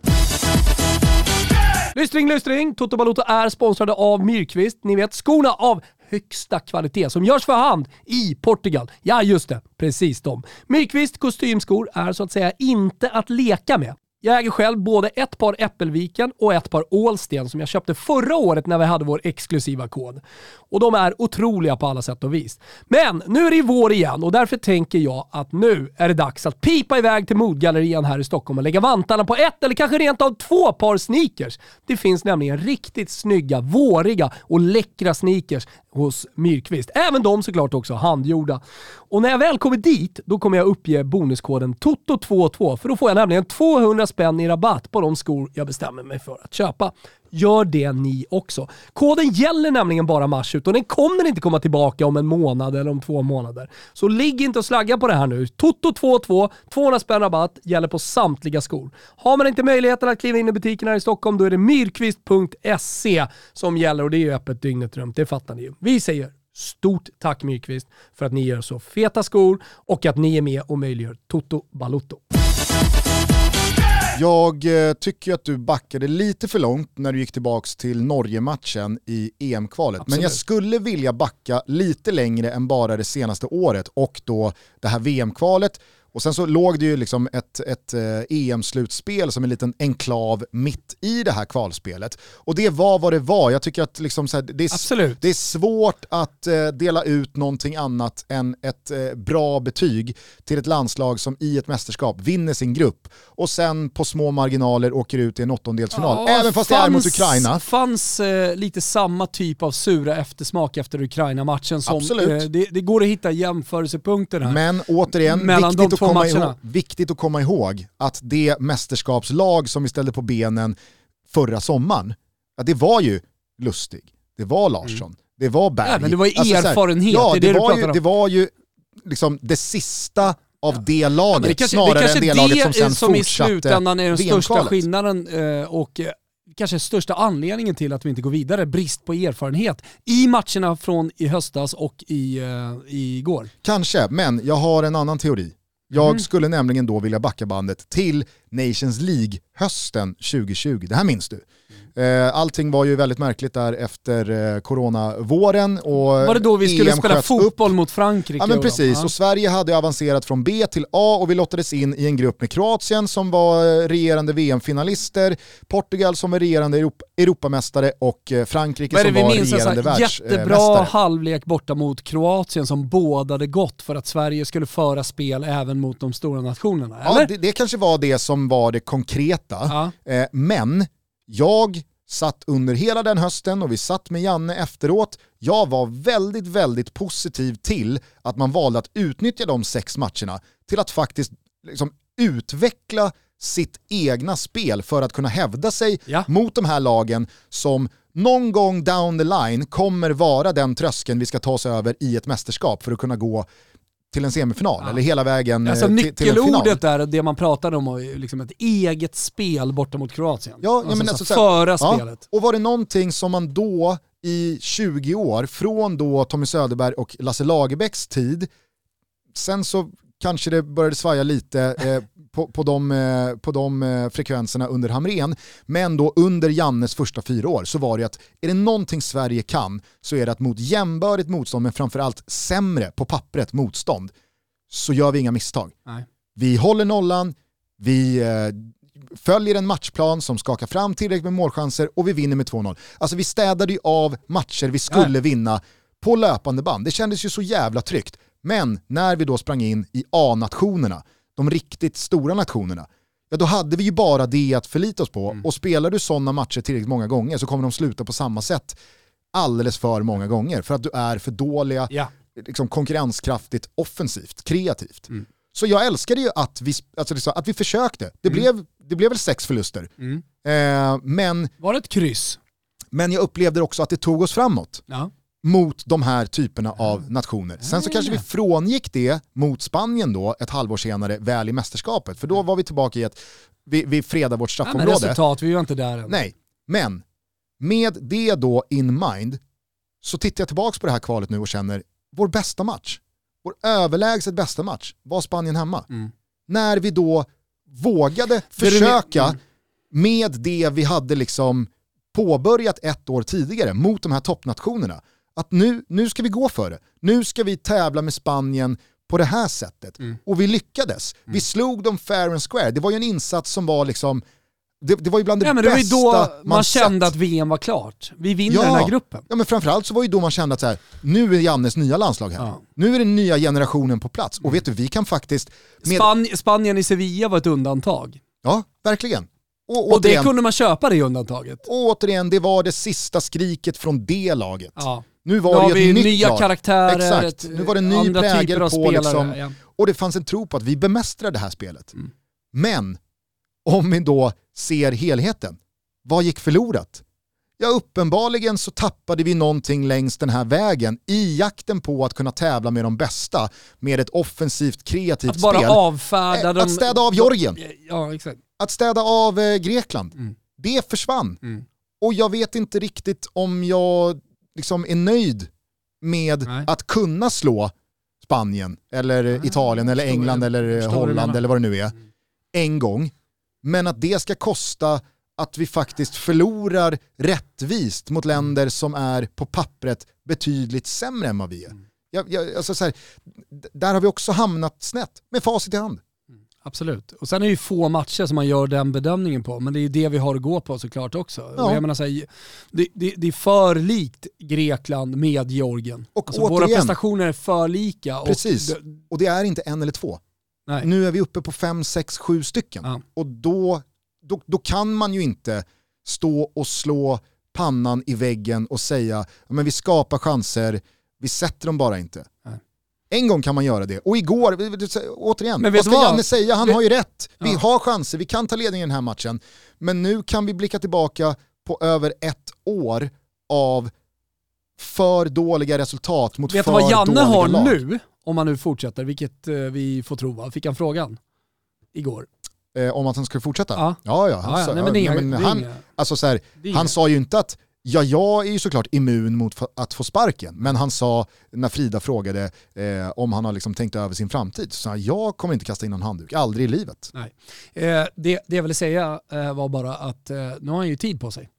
Lystring, lystring! Toto Balotto är sponsrade av Myrkvist. Ni vet, skorna av högsta kvalitet som görs för hand i Portugal. Ja, just det. Precis de. Myrkvist kostymskor är så att säga inte att leka med. Jag äger själv både ett par Äppelviken och ett par Ålsten som jag köpte förra året när vi hade vår exklusiva kod. Och de är otroliga på alla sätt och vis. Men nu är det vår igen och därför tänker jag att nu är det dags att pipa iväg till Modgallerian här i Stockholm och lägga vantarna på ett eller kanske rent av två par sneakers. Det finns nämligen riktigt snygga, våriga och läckra sneakers hos Myrkvist. Även de såklart också handgjorda. Och när jag väl kommer dit, då kommer jag uppge bonuskoden TOTO22 för då får jag nämligen 200 spänn i rabatt på de skor jag bestämmer mig för att köpa. Gör det ni också. Koden gäller nämligen bara mars ut och den kommer inte komma tillbaka om en månad eller om två månader. Så ligg inte och slagga på det här nu. Toto22, 200 spänn rabatt, gäller på samtliga skor. Har man inte möjligheten att kliva in i butiken här i Stockholm, då är det myrkvist.se som gäller och det är ju öppet dygnet runt, det fattar ni ju. Vi säger Stort tack Myrkvist för att ni gör så feta skor och att ni är med och möjliggör Toto Balutto. Jag eh, tycker att du backade lite för långt när du gick tillbaka till Norge-matchen i EM-kvalet. Men jag skulle vilja backa lite längre än bara det senaste året och då det här VM-kvalet och sen så låg det ju liksom ett, ett eh, EM-slutspel som en liten enklav mitt i det här kvalspelet. Och det var vad det var. Jag tycker att liksom här, det, är, det är svårt att eh, dela ut någonting annat än ett eh, bra betyg till ett landslag som i ett mästerskap vinner sin grupp och sen på små marginaler åker ut i en åttondelsfinal. Ja, Även fast fanns, det är mot Ukraina. Det fanns eh, lite samma typ av sura eftersmak efter Ukraina-matchen. Som, Absolut. Eh, det, det, går att hitta jämförelsepunkter här. Men återigen, Mellan viktigt att komma ihåg, viktigt att komma ihåg att det mästerskapslag som vi ställde på benen förra sommaren, ja, det var ju Lustig, det var Larsson, mm. det var Berg. Ja, men det var ju alltså, erfarenhet, ja, det, det, det var ju, det var ju liksom det sista av det laget, ja, det kanske, snarare det än det, det laget som sen som fortsatte i slutändan är den största skillnaden eh, och eh, kanske största anledningen till att vi inte går vidare, brist på erfarenhet i matcherna från i höstas och i, uh, igår. Kanske, men jag har en annan teori. Jag mm. skulle nämligen då vilja backa bandet till Nations League hösten 2020. Det här minns du. Eh, allting var ju väldigt märkligt där efter eh, coronavåren. Och var det då vi skulle EM spela fotboll upp. mot Frankrike? Ja men precis, och Sverige hade avancerat från B till A och vi lottades in i en grupp med Kroatien som var regerande VM-finalister, Portugal som var regerande Europa Europamästare och eh, Frankrike som var regerande världsmästare. Jättebra halvlek borta mot Kroatien som bådade gott för att Sverige skulle föra spel även mot de stora nationerna. Eller? Ja, det, det kanske var det som var det konkreta. Ja. men jag satt under hela den hösten och vi satt med Janne efteråt. Jag var väldigt, väldigt positiv till att man valde att utnyttja de sex matcherna till att faktiskt liksom utveckla sitt egna spel för att kunna hävda sig ja. mot de här lagen som någon gång down the line kommer vara den tröskeln vi ska ta oss över i ett mästerskap för att kunna gå till en semifinal, ja. eller hela vägen alltså, till, till en final. Nyckelordet är det man pratade om, liksom ett eget spel borta mot Kroatien. Ja, alltså, men alltså, så föra ja, spelet. Och var det någonting som man då i 20 år, från då Tommy Söderberg och Lasse Lagerbäcks tid, sen så kanske det började svaja lite eh, på, på, de, eh, på de eh, frekvenserna under Hamren. Men då under Jannes första fyra år så var det att är det någonting Sverige kan så är det att mot jämbördigt motstånd men framförallt sämre på pappret motstånd så gör vi inga misstag. Nej. Vi håller nollan, vi eh, följer en matchplan som skakar fram tillräckligt med målchanser och vi vinner med 2-0. Alltså vi städade ju av matcher vi skulle Nej. vinna på löpande band. Det kändes ju så jävla tryggt. Men när vi då sprang in i A-nationerna, de riktigt stora nationerna, ja då hade vi ju bara det att förlita oss på. Mm. Och spelar du sådana matcher tillräckligt många gånger så kommer de sluta på samma sätt alldeles för många gånger. För att du är för dåliga, ja. liksom konkurrenskraftigt, offensivt, kreativt. Mm. Så jag älskade ju att vi, alltså att vi försökte. Det, mm. blev, det blev väl sex förluster. Mm. Eh, men, Var det ett kryss? Men jag upplevde också att det tog oss framåt. Ja mot de här typerna av nationer. Sen så kanske vi frångick det mot Spanien då ett halvår senare väl i mästerskapet. För då var vi tillbaka i att vi, vi fredar vårt straffområde. Ja, resultat, vi var inte där än. Nej, men med det då in mind så tittar jag tillbaka på det här kvalet nu och känner vår bästa match, vår överlägset bästa match var Spanien hemma. Mm. När vi då vågade försöka mm. med det vi hade liksom påbörjat ett år tidigare mot de här toppnationerna att nu, nu ska vi gå för det. Nu ska vi tävla med Spanien på det här sättet. Mm. Och vi lyckades. Vi slog dem fair and square. Det var ju en insats som var liksom, det, det var ju bland det Ja, men det var ju bästa då man, sett. kände att VM var klart. Vi vinner Ja. den här gruppen. Ja men framförallt så var ju då man kände att så här, nu är Jannes nya landslag här. Ja. Mm. Nu är den nya generationen på plats. Och vet du, vi kan faktiskt... Med, Span- Spanien i Sevilla var ett undantag. ja, verkligen. Och, Och det kunde man köpa det undantaget. och återigen, det var det sista skriket från det laget. Ja. Nu Nu var har det ju ett nytt nya lag. karaktärer, Exakt, nu var det en ny prägel av på spelare, liksom, ja. och det fanns en tro på att vi bemästrar det här spelet. Mm. Men om vi då ser helheten, vad gick förlorat? Ja, uppenbarligen så tappade vi någonting längs den här vägen i jakten på att kunna tävla med de bästa med ett offensivt kreativt Att bara spel. avfärda Eh, de... att städa av Georgien. Ja, exakt. Att städa av eh, Grekland, Mm. det försvann. Mm. Och jag vet inte riktigt om jag liksom är nöjd med Nej. att kunna slå Spanien, eller Nej, Italien, eller England, eller Holland eller vad det nu är, Mm. en gång. Men att det ska kosta att vi faktiskt förlorar rättvist mot länder som är på pappret betydligt sämre än vad vi är. Mm. Jag, jag, alltså så här, där har vi också hamnat snett, med facit i hand. Absolut. Och sen är det ju få matcher som man gör den bedömningen på, men det är ju det vi har att gå på såklart också. Ja. Och jag menar så här, det, det, det är för likt Grekland med Georgien. Och alltså, våra prestationer är för lika. Precis. Och, Och det är inte en eller två. nej. Nu är vi uppe på fem, sex, sju stycken. Ja. Och då, då, då kan man ju inte stå och slå pannan i väggen och säga "Ja, men vi skapar chanser, vi sätter dem bara inte. En gång kan man göra det. Och igår, återigen, Men vad vet ska du vad? Janne säga? Han Vi- har ju rätt. Vi Ja. har chanser, vi kan ta ledningen i den här matchen. Men nu kan vi blicka tillbaka på över ett år av för dåliga resultat mot Vet du för vad Janne dåliga har lag. nu, om han nu fortsätter, vilket eh, vi får tro va? Fick han frågan? Igår. Eh, om att han skulle fortsätta? Ja. Ja, ja. Han, Nej, men det men alltså så här, sa ju inte att Ja, jag är ju såklart immun mot att få sparken, men han sa när Frida frågade eh, om han har liksom tänkt över sin framtid, så sa han, jag kommer inte kasta in någon handduk, aldrig i livet. Nej. Eh, det, det jag ville säga eh, var bara att eh, nu har han ju tid på sig.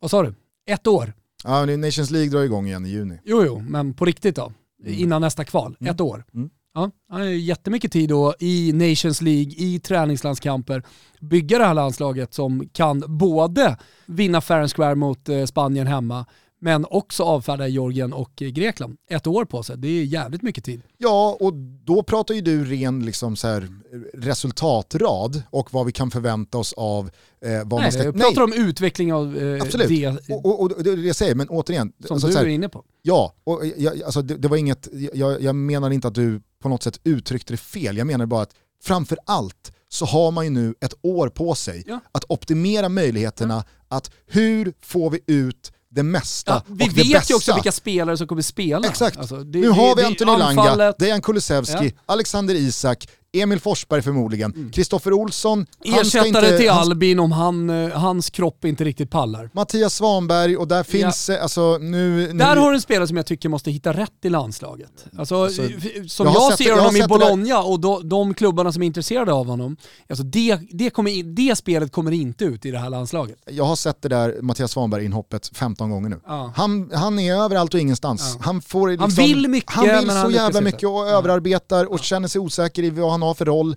Vad sa du? Ett år? Ja, Nations League drar igång igen i juni. Jo, jo, men på riktigt då? Mm. Innan nästa kval? Mm. Ett år? Mm. Ja, han har ju jättemycket tid då i Nations League, i träningslandskamper, bygga det här landslaget som kan både vinna fair and square mot eh, Spanien hemma, men också avfärda Georgien och eh, Grekland. Ett år på sig, det är jävligt mycket tid. Ja, och då pratar ju du ren liksom så här, resultatrad och vad vi kan förvänta oss av eh, vad man Nej, ska... jag pratar om utveckling av eh, Absolut. det Och, och, och det är det jag säger, men återigen. som alltså, du här, är inne på. Ja, och jag, alltså det, det var inget, jag, jag menar inte att du på något sätt uttryckte det fel, jag menar bara att framför allt så har man ju nu ett år på sig Ja. att optimera möjligheterna att hur får vi ut det mesta Ja, vi och det vet bästa. ju också vilka spelare som kommer spela. Exakt. Alltså, det- nu det- har vi Anthony anfallet, Dejan Kulusevski, Alexander Isak, Emil Forsberg förmodligen, Kristoffer Olsson, han ska Ersättare inte, till han- Albin om han, eh, hans kropp inte riktigt pallar. Mattias Svanberg och där finns, eh, alltså nu... nu Där har du en spelare som jag tycker måste hitta rätt i landslaget. Alltså, Alltså, som jag jag, sett ser det- jag honom i Bologna och då, de klubbarna som är intresserade av honom, alltså det, det, kommer det spelet kommer inte ut i det här landslaget. Jag har sett det där Mattias Svanberg-inhoppet 15 gånger nu. Ja. Han, han är överallt och ingenstans. Ja. Han, får liksom, Han vill mycket, han vill så jävla mycket och Ja. överarbetar och känner sig osäker i vad han har för roll.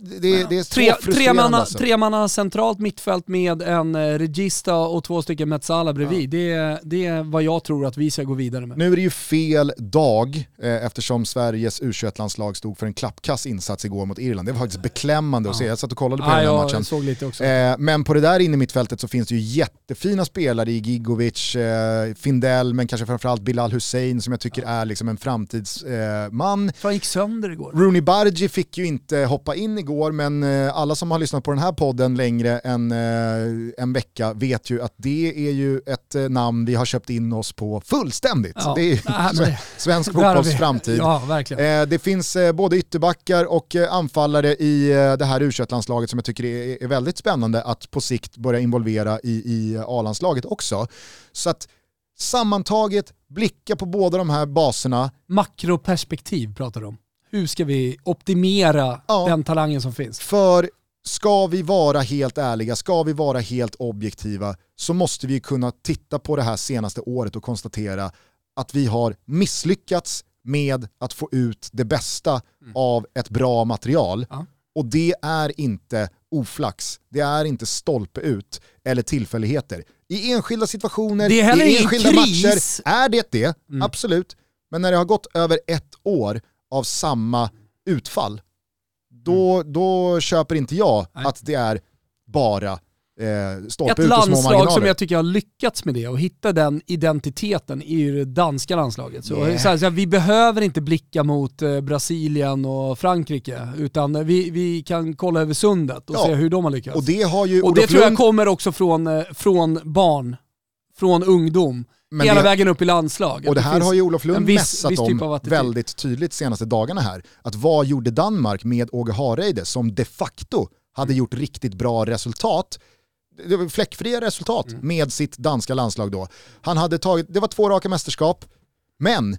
Det, det är så Tre, tre, manna, alltså. tre manna centralt mittfält med en eh, Regista och två stycken Metsala bredvid. Det, är- det är vad jag tror att vi ska gå vidare med. Nu är det ju fel dag eh, eftersom Sveriges U21-landslag stod för en klappkass insats igår mot Irland. Det var faktiskt beklämmande att se. Jag satt och kollade på Ja, den här matchen. såg lite också. Eh, men på det där inne i mittfältet så finns det ju jättefina spelare i Gigovic, eh, Findell, men kanske framförallt Bilal Hussein som jag tycker är liksom en framtidsman. Fan gick sönder igår. Rooney Bargi fick ju inte hoppa in igår, men eh, alla som har lyssnat på den här podden längre än eh, en vecka vet ju att det är ju ett eh, namn vi har köpt in oss på fullständigt. Ja. Det är ju *laughs* *laughs* svensk *laughs* fotbolls framtid. Ja, verkligen. Det finns både ytterbackar och anfallare i det här u landslaget som jag tycker är, är väldigt spännande att på sikt börja involvera i, i A-landslaget också. Så att sammantaget, blicka på båda de här baserna, Makroperspektiv pratar du om. Hur ska vi optimera Ja. den talangen som finns? För ska vi vara helt ärliga, ska vi vara helt objektiva så måste vi kunna titta på det här senaste året och konstatera att vi har misslyckats med att få ut det bästa av ett bra material. Ja. Och det är inte oflax, det är inte stolpe ut eller tillfälligheter. I enskilda situationer, i enskilda kris. matcher är det det, Mm. absolut. Men när det har gått över ett år av samma utfall, då, då köper inte jag Mm. Nej. att det är bara eh, stolpe Ett ut och små landslag som jag tycker har lyckats med det och hitta den identiteten ju det danska landslaget. Så, Yeah. så här, så här, vi behöver inte blicka mot eh, Brasilien och Frankrike utan vi, vi kan kolla över sundet och Ja. se hur de har lyckats. Och det har ju Och det Olof tror jag Lund- kommer också från, eh, från barn, från ungdom, men hela det- vägen upp i landslag. Och det här har ju Olof Lund viss- mässat viss typ om väldigt tydligt senaste dagarna här. Att vad gjorde Danmark med Åge Hareide som de facto hade gjort riktigt bra resultat det var fläckfria resultat Mm. med sitt danska landslag då. Han hade tagit, det var två raka mästerskap, men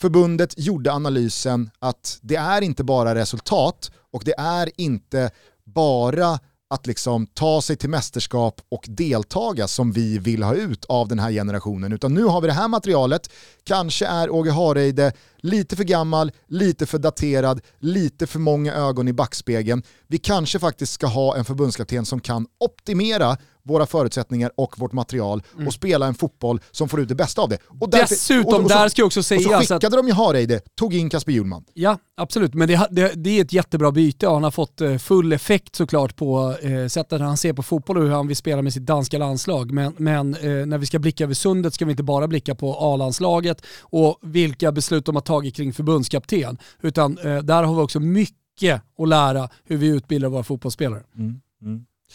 förbundet gjorde analysen att det är inte bara resultat och det är inte bara att liksom ta sig till mästerskap och deltaga som vi vill ha ut av den här generationen. Utan nu har vi det här materialet, kanske är Åge Hareide lite för gammal, lite för daterad, lite för många ögon i backspegeln. Vi kanske faktiskt ska ha en förbundskapten som kan optimera våra förutsättningar och vårt material och spela en fotboll som får ut det bästa av det. Och därför- Dessutom, och- och så- där ska jag också och säga... så så att- skickade de ju Hareide, tog in Kasper Hjulman. Ja, absolut. Men det, det, det är ett jättebra byte och han har fått eh, full effekt såklart på eh, sättet han ser på fotboll och hur han vill spela med sitt danska landslag. Men, men eh, när vi ska blicka över sundet ska vi inte bara blicka på A-landslaget och vilka beslut de har tagit kring förbundskapten. Utan eh, där har vi också mycket att lära hur vi utbildar våra fotbollsspelare.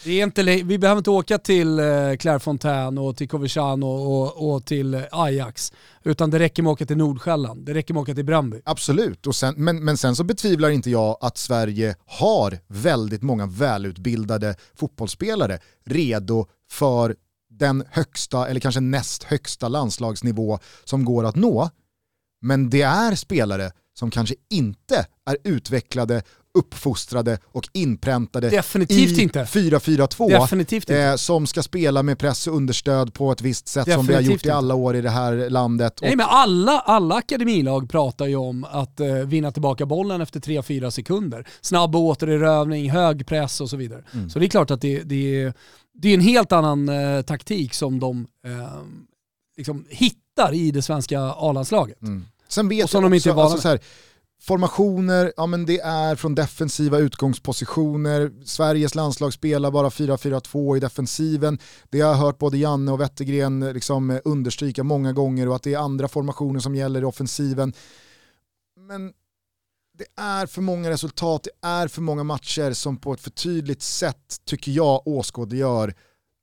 Det är inte, vi behöver inte åka till eh, Clairefontaine och till Coverciano och, och, till eh, Ajax. Utan det räcker med att åka till Nordsjälland. Det räcker med att åka till Bröndby. Absolut, och sen, men, men sen så betvivlar inte jag att Sverige har väldigt många välutbildade fotbollsspelare redo för den högsta, eller kanske näst högsta landslagsnivå som går att nå. Men det är spelare som kanske inte är utvecklade, uppfostrade och inpräntade Definitivt i inte. 4-4-2 Definitivt inte. eh, som ska spela med press och understöd på ett visst sätt som vi har Definitivt gjort i inte. alla år i det här landet. Nej men alla, alla akademilag pratar ju om att eh, vinna tillbaka bollen efter 3-4 sekunder. Snabb återerövring, hög press och så vidare. Mm. Så det är klart att det, det, är, det är en helt annan eh, taktik som de eh, liksom hittar i det svenska A-landslaget. Mm. Sen vet Och som de inte är vana alltså formationer, ja men det är från defensiva utgångspositioner. Sveriges landslag spelar bara 4-4-2 i defensiven. Det har jag hört både Janne och Wettergren liksom understryka många gånger och att det är andra formationer som gäller i offensiven. Men det är för många resultat, det är för många matcher som på ett för tydligt sätt, tycker jag, åskådliggör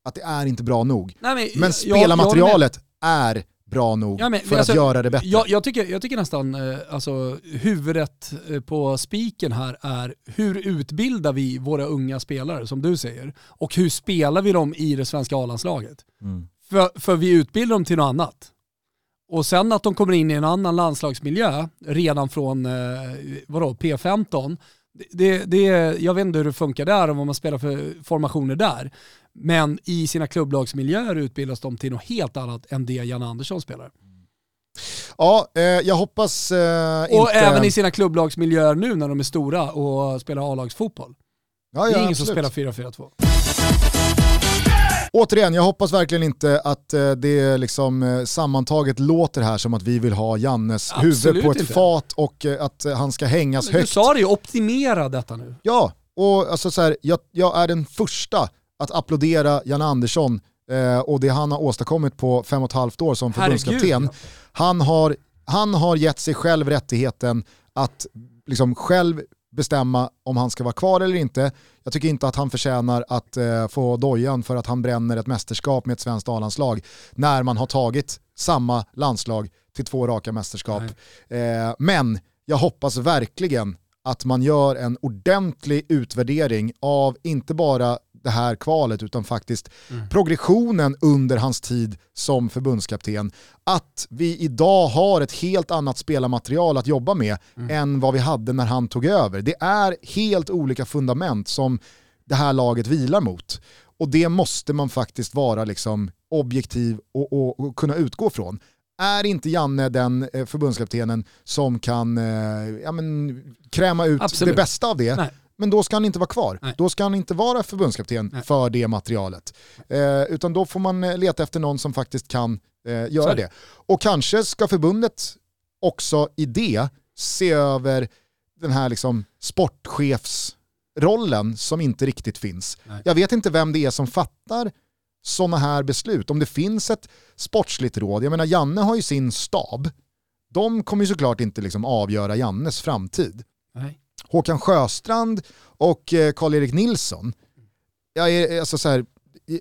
att det är inte bra nog. Nej, Men med. spelarmaterialet är bra nog Ja, men- för alltså, att göra det bättre. Jag, jag, tycker, jag tycker nästan eh, alltså, huvudet eh, på spiken här är hur utbildar vi våra unga spelare som du säger och hur spelar vi dem i det svenska A-landslaget? Mm. För, för vi utbildar dem till något annat. Och sen att de kommer in i en annan landslagsmiljö redan från eh, vadå, P15, det, det, jag vet inte hur det funkar där och vad man spelar för formationer där. Men i sina klubblagsmiljöer utbildas de till något helt annat än det Jan Andersson spelar. Ja, eh, jag hoppas eh, Och inte... även i sina klubblagsmiljöer nu när de är stora och spelar A-lagsfotboll. ja, Det är ja, ingen som absolut. spelar 4-4-2. Återigen, jag hoppas verkligen inte att eh, det liksom eh, sammantaget låter här som att vi vill ha Jannes Absolut huvud på ett inte. fat och eh, att han ska hängas Du högt. sa det ju, optimera detta nu. Ja, och alltså så här, jag, jag är den första att applådera Jan Andersson eh, och det han har åstadkommit på fem och ett halvt år som förbundskapten. Han, har, han har gett sig själv rättigheten att liksom själv bestämma om han ska vara kvar eller inte. Jag tycker inte att han förtjänar att eh, få dojan för att han bränner ett mästerskap med ett svenskt A-landslag när man har tagit samma landslag till två raka mästerskap. Eh, men jag hoppas verkligen att man gör en ordentlig utvärdering av inte bara det här kvalet utan faktiskt progressionen under hans tid som förbundskapten. Att vi idag har ett helt annat spelarmaterial att jobba med än vad vi hade när han tog över. Det är helt olika fundament som det här laget vilar mot. Och det måste man faktiskt vara liksom objektiv och, och, och kunna utgå från. är inte Janne den eh, förbundskaptenen som kan eh, ja, men, kräma ut Absolut. det bästa av det, Nej. Men då ska han inte vara kvar. Nej. Då ska han inte vara förbundskapten Nej. för det materialet. Eh, utan då får man eh, leta efter någon som faktiskt kan eh, göra det. Och kanske ska förbundet också i det se över den här liksom sportchefsrollen som inte riktigt finns. Nej. Jag vet inte vem det är som fattar sådana här beslut. Om det finns ett sportsligt råd, jag menar Janne har ju sin stab, de kommer ju såklart inte liksom avgöra Jannes framtid. Nej. Håkan Sjöstrand och eh, Karl-Erik Nilsson, jag, är, alltså så här,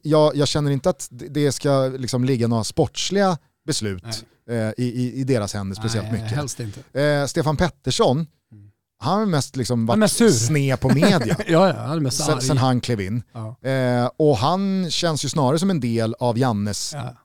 jag, jag känner inte att det- ska liksom ligga några sportsliga beslut eh, i, i, deras händer speciellt Nej, mycket. Helst inte. Eh, Stefan Pettersson, han har mest liksom varit mest sned på media *laughs* Ja, ja, han mest sen, sen han klev in. Ja. Eh, och han känns ju snarare som en del av Jannes Ja.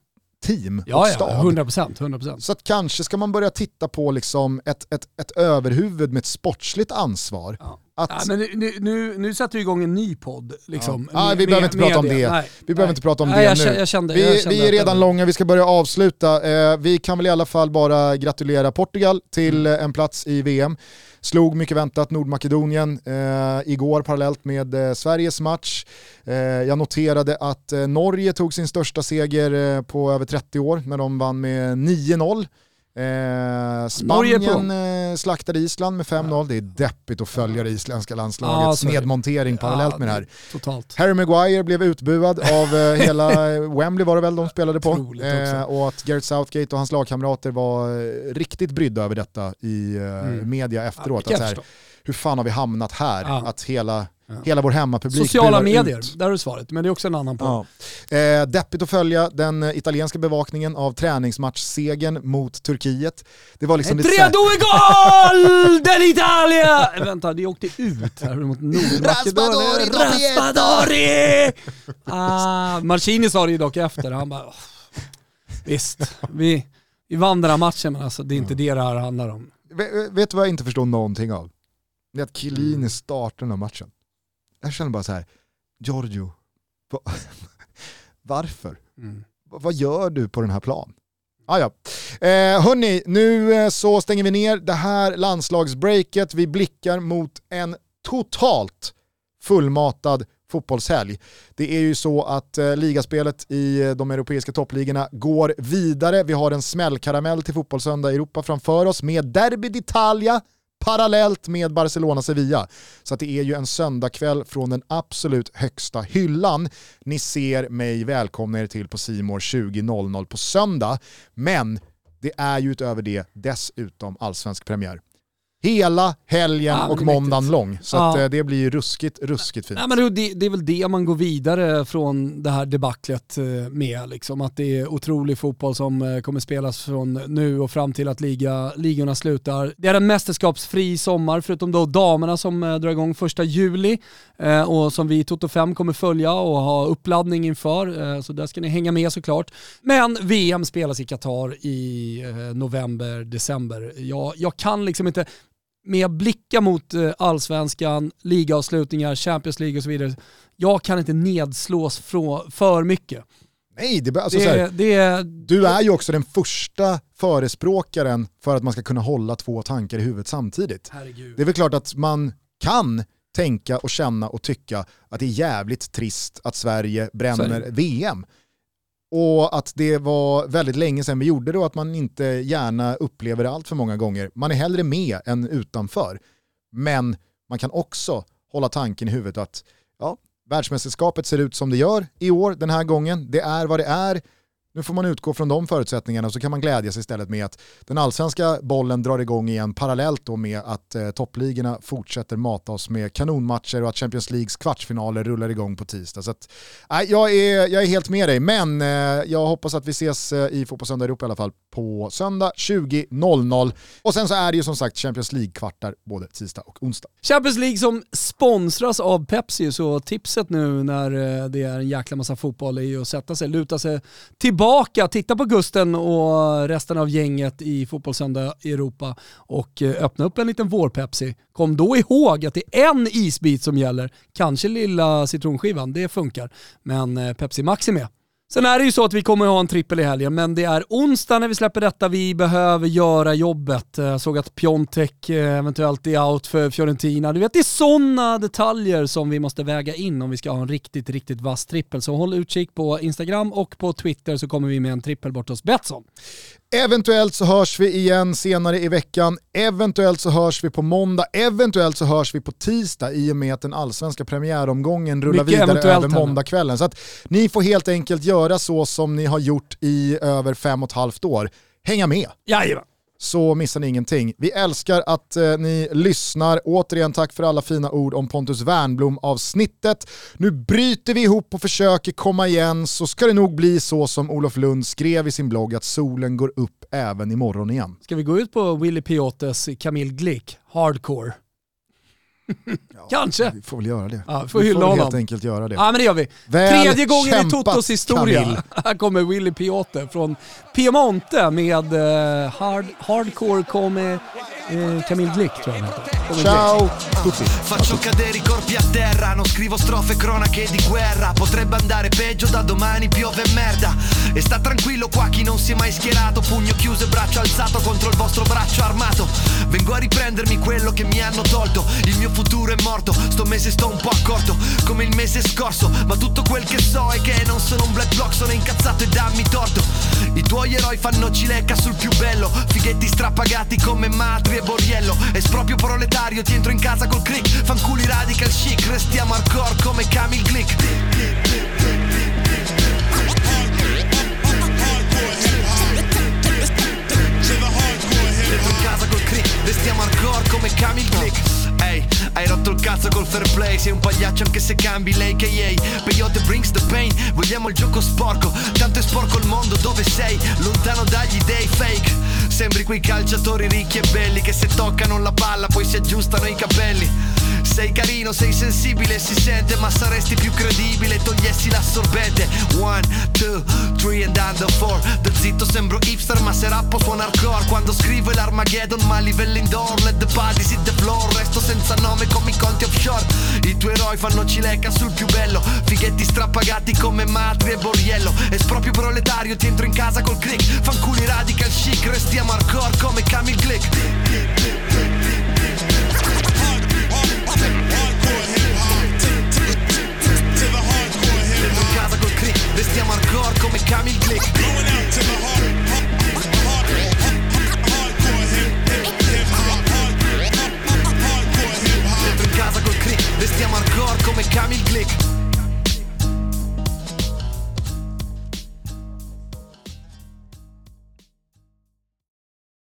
Team och Ja, ja, stab. 100%. 100%. Så att kanske ska man börja titta på liksom ett, ett, ett överhuvud med ett sportsligt ansvar. Ja. Att, Ja, men nu, nu, nu sätter vi igång en ny podd. Liksom, Ja. Nej, vi behöver inte prata om det. Nej, Vi behöver nej. inte prata om Nej, det jag, nu. kände- Jag kände, jag vi, vi är redan långa, vi ska börja avsluta. Eh, vi kan väl i alla fall bara gratulera Portugal till Mm. en plats i VM. Slog mycket väntat Nordmakedonien eh, igår parallellt med eh, Sveriges match. Eh, jag noterade att eh, Norge tog sin största seger eh, på över 30 år när de vann med 9-0. Eh. Spanien eh, slaktade Island med 5-0. Det är deppigt att följa det isländska Ja, landslagets det. nedmontering parallellt med det här. Totalt. Harry Maguire blev utbuad av eh, *laughs* hela Wembley var det väl de spelade på. Eh, och att Gareth Southgate och hans lagkamrater var eh, riktigt brydda över detta i eh, Mm. media efteråt. Ja, att så här, hur fan har vi hamnat här? Ja. Att hela, Ja. hela vår hemmapublik Sociala medier, ut. där är svaret. Men det är också en annan podd. Ja. Eh, deppigt att följa den eh, italienska bevakningen av träningsmatchsegern mot Turkiet. Det var liksom så här- redo gol del Italia! Vänta, det åkte ut här mot Nordmakedonien. Raspadori! Ah, Marcini sa det ju dock efter, han bara, "Åh, visst, vi, vi vann den här matchen men alltså, det är inte det det här handlar om. Vet, vet du vad jag inte förstår någonting av? Det är att Chiellini startar den här matchen. Jag känner bara så här, Giorgio, va, *laughs* varför? Mm. Va- Vad gör du på den här plan? Ah, ja. eh, hörni, nu eh, så stänger vi ner det här landslagsbreaket. Vi blickar mot en totalt fullmatad fotbollshelg. Det är ju så att eh, ligaspelet i eh, de europeiska toppligorna går vidare. Vi har en smällkaramell till fotbollssöndag i Europa framför oss med Derby d'Italia parallellt med Barcelona-Sevilla. Så att det är ju en söndagkväll från den absolut högsta hyllan. Ni ser mig välkomna er till på Simor 20.00 på söndag. Men det är ju utöver det dessutom allsvensk premiär. Hela helgen Ja, och måndagen lång. Så Ja. att, eh, det blir ju ruskigt, ruskigt fint. Nej, men det, det är väl det man går vidare från det här debaclet eh, med. Liksom, att det är otrolig fotboll som eh, kommer spelas från nu och fram till att liga, ligorna slutar. Det är en mästerskapsfri sommar, förutom då damerna som drar igång första juli och som vi i Toto 5 kommer följa och ha uppladdning inför. Så där ska ni hänga med såklart. Men VM spelas i Qatar i november, december. Jag, jag kan liksom inte med blickar mot eh, allsvenskan, ligaavslutningar, Champions League och så vidare. Jag kan inte nedslås från, för mycket. Nej, det, alltså, så Det, här, det, du är ju också den första förespråkaren för att man ska kunna hålla två tankar i huvudet samtidigt. herregud. Det är väl klart att man kan tänka och känna och tycka att det är jävligt trist att Sverige bränner det. VM. Och att det var väldigt länge sedan vi gjorde det och att man inte gärna upplever det allt för många gånger. Man är hellre med än utanför. Men man kan också hålla tanken i huvudet att ja, världsmästerskapet ser ut som det gör i år den här gången. Det är vad det är. Nu får man utgå från de förutsättningarna och så kan man glädjas istället med att den allsvenska bollen drar igång igen parallellt då med att eh, toppligorna fortsätter mata oss med kanonmatcher och att Champions Leagues kvartsfinaler rullar igång på tisdag. Så att, nej, jag, är, jag är helt med dig, men eh, jag hoppas att vi ses eh, i Fotbollssöndag Europa i alla fall på söndag 20.00. Och sen så är det ju som sagt Champions League-kvartar både tisdag och onsdag. Champions League som sponsras av Pepsi, så tipset nu när eh, det är en jäkla massa fotboll är ju att sätta sig, luta sig tillbaka, titta på Gusten och resten av gänget i Fotbollssöndag Europa och eh, öppna upp en liten vår-Pepsi. Kom då ihåg att det är en isbit som gäller, kanske lilla citronskivan, det funkar. Men eh, Pepsi Max är med. Sen är det ju så att vi kommer att ha en trippel i helgen, men det är onsdag när vi släpper detta. Vi behöver göra jobbet. Jag såg att Piontek eh, eventuellt är out för Fiorentina. Du vet, det är sådana detaljer som vi måste väga in om vi ska ha en riktigt, riktigt vass trippel. Så håll utkik på Instagram och på Twitter så kommer vi med en trippel bort hos Betsson. Eventuellt så hörs vi igen senare i veckan, eventuellt så hörs vi på måndag, eventuellt så hörs vi på tisdag i och med att den allsvenska premiäromgången rullar Mycket vidare över måndagskvällen. Så att ni får helt enkelt göra så som ni har gjort i över fem och ett halvt år. Hänga med! Jajamän! så missar ni ingenting. Vi älskar att eh, ni lyssnar. Återigen tack för alla fina ord om Pontus Wernblom avsnittet. Nu bryter vi ihop och försöker komma igen så ska det nog bli så som Olof Lund skrev i sin blogg att solen går upp även imorgon igen. Ska vi gå ut på Willy Piotes Camille Glick, hardcore? Ja, Kanske. Vi får väl göra det. Ja, vi får vi hylla får honom. helt enkelt göra det. Ja men det gör vi. Väl Tredje gången i kämpat, Totos historia. Camille. Här kommer Willy Piote från Piemonte med eh, hard, Hardcore come eh, Camille Glick Ciao. Tutti. Faccio cadere i corpi a terra, non scrivo strofe cronache di guerra. Potrebbe andare peggio, da domani piove merda. E sta tranquillo qua chi non si è mai schierato. Pugno chiuso e braccio alzato contro il vostro braccio armato. Vengo a riprendermi quello che mi hanno tolto. Il mio futuro è morto, sto mese sto un po' accorto. Come il mese scorso, ma tutto quel che so è che non sono un black block Sono incazzato e dammi torto. I tuoi eroi fanno cilecca sul più bello Fighetti strappagati come matri e borriello Esproprio proletario, ti entro in casa col click. Fanculi radical chic, restiamo hardcore come Camille Glick. Dentro in casa col click, restiamo hardcore come Camille Glick Ehi, hai rotto il cazzo col fair play Sei un pagliaccio anche se cambi l'AKA Peyote brings the pain Vogliamo il gioco sporco. Tanto è sporco il mondo dove sei Lontano dagli dei fake. Sembri quei calciatori ricchi e belli Che se toccano la palla poi si aggiustano i capelli. Sei carino, sei sensibile, si sente Ma saresti più credibile, togliessi l'assorbente. One, two, three and under four. Da zitto sembro hipster ma se rappo suona hardcore. Quando scrivo l'Armageddon ma livello indoor Let the bodies hit the floor Resto senza nome come i conti offshore. I tuoi eroi fanno cilecca sul più bello. Fighetti strappagati come matri e borriello. Esproprio proletario, ti entro in casa col click. Fanculi radical chic, restiamo hardcore come Camille Glick. Dentro in casa col click, restiamo hardcore come Camille Glick casa col click, restiamo hardcore come Camille Glick